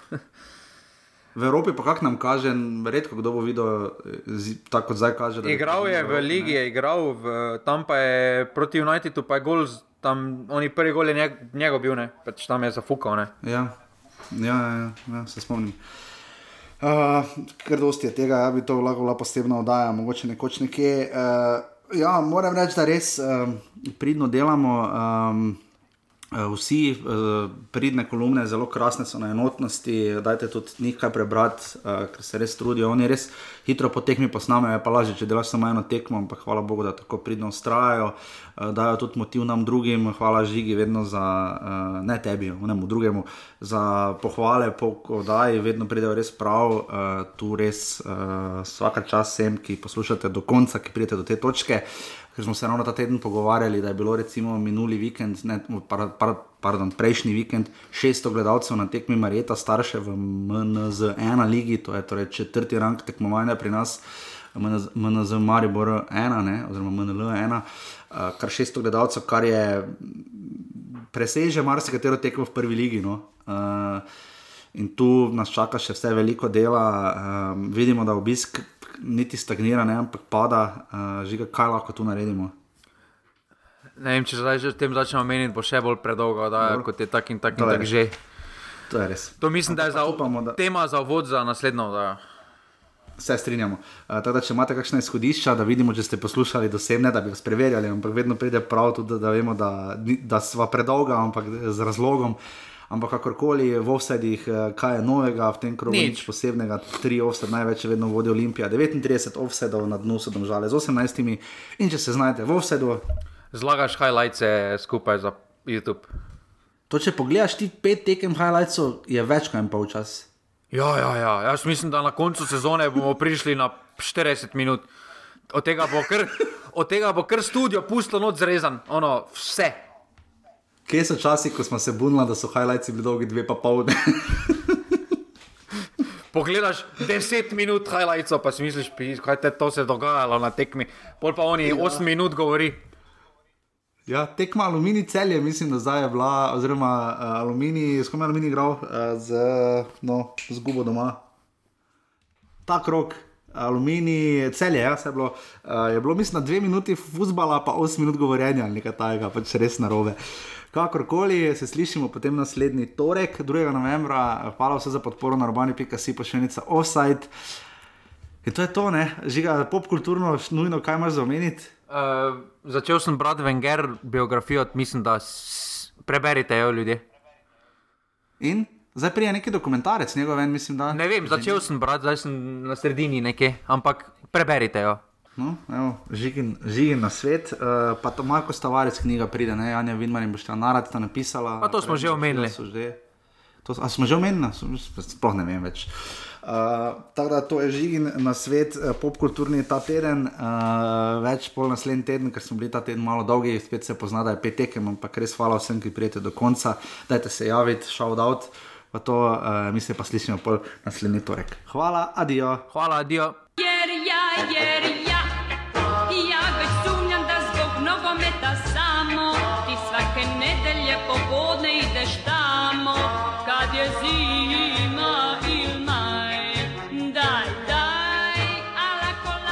V Evropi pa kak nam kaže, redko kdo bo videl, zi- tako kot zdaj kaže. Igral je v ligi, je igral, v, tam pa je proti Unitedu, pa je gol, tam oni prvi gol je njeg, njegov bil, ne, pač tam je zafukal. Ne. Ja, ja, ja, ja, ja se spomnim. Uh, ker dosti je tega, ja, bi to lahko bila posebna oddaja, mogoče nekoč nekje. Uh, ja, moram reči, da res um, pridno delamo. Um, Vsi uh, pridne kolumne, zelo krasne so na enotnosti, dajte tudi nekaj prebrati, uh, ker se res trudijo. Oni res hitro po tekmi posnamejo, pa lažje, če delaš samo eno tekmo, ampak hvala Bogu, da tako pridno ustrajajo, uh, dajo tudi motiv nam drugim, hvala Žigi, vedno za, uh, ne tebi, onemu drugemu, za pohvale po oddaji, vedno pridejo res prav, uh, tu res uh, vsaka čas sem, ki poslušate do konca, ki pridete do te točke. Ker smo se ravno ta teden pogovarjali, da je bilo recimo minuli vikend, ne, par, par, pardon, prejšnji vikend, 600 gledalcev na tekmi Marjeta starše v MNZ1 ligi, to je torej četrti rang tekmovanja pri nas, MNZ, MNZ Maribor 1, ne, oziroma MNL 1, uh, kar 600 gledalcev, kar je preseže marsikatero tekmo v prvi ligi. No. Uh, in tu nas čaka še vse veliko dela, um, vidimo, da obisk niti stagnira, ne, ampak pada, uh, žiga, kaj lahko tu naredimo. Ne vem, če zdaj že o tem začnemo meniti, bo še bolj predolgo, da kot je tak in tak in tak že. To je res. To mislim, da je za, upamo, da... tema za uvod za naslednjo. Da. Vse strinjamo. Uh, tako da, če imate kakšne izhodišča, da vidimo, če ste poslušali do sem, ne da bi vas preverjali, ampak vedno pride prav tudi, da, da vemo, da, da sva predolga, ampak z razlogom. Ampak kakorkoli v offsedih, eh, kaj je novega v tem krogu, Nič. nič posebnega, tri offset, največ vedno vodi Olimpija, 39 offsetov na dnu so domžale z 18. In če se znajdete v offsetu, Zlagaš highlights skupaj za YouTube. to če pogledaš ti pet tekem highlightsov, je več kot en pol čas. Ja, ja, ja. Jaz mislim, da na koncu sezone bomo prišli na 40 minut. Od tega bo kar, od tega bo kar studio pusto noč zrezan, ono, vse. Kje so časi, ko smo se bunili, da so highlightsi bili dolgi dve pa pol? <laughs> Pogledaš 10 minut highlightsov, pa si misliš, "Pi, kaj te to se je dogajalo na tekmi. Pol pa oni 8 minut govori. Ja, tekma Aluminij celje, mislim, da zdaj je bila, oziroma uh, Aluminij, s kom je Aluminij igral, uh, z no, zgubo doma. Ta krok, Aluminij celje, ja, se je bilo, uh, je bilo, mislim, dve minuti fusbala, pa osem minut govorjenja ali nekaj takega, pač res narobe. Kakorkoli se slišimo potem naslednji torek, 2. novembra, hvala vse za podporo na urbani.si pošiljnica offside. In to je to, ne, žiga popkulturno, nujno, kaj imaš za omeniti. Uh, začel sem brati Wenger biografijo, mislim, da preberite jo ljudje. In zdaj prije neki dokumentarec, njegov ven, mislim, da. Ne vem, začel sem brati, zdaj sem na sredini nekje, ampak preberite jo. No, evo, žigin, žigin na svet, uh, pa to Marko Stavarec knjiga pride, ne, Janja Vidmar in Boštjan Narad sta napisala. Pa to smo že omenili. Že, to, a smo že omenili, Sem- sploh ne vem več. Uh, tako da to je žigin na svet, uh, popkulturni ta teden, uh, več pol naslednji teden, ker smo bili ta teden malo dolgi, spet se pozna, da je pet tekem, ampak res hvala vsem, ki prijete do konca, dajte se javiti, shout out, pa to uh, mi se pa slišimo pol naslednji torek. Hvala, adijo. Hvala, adijo.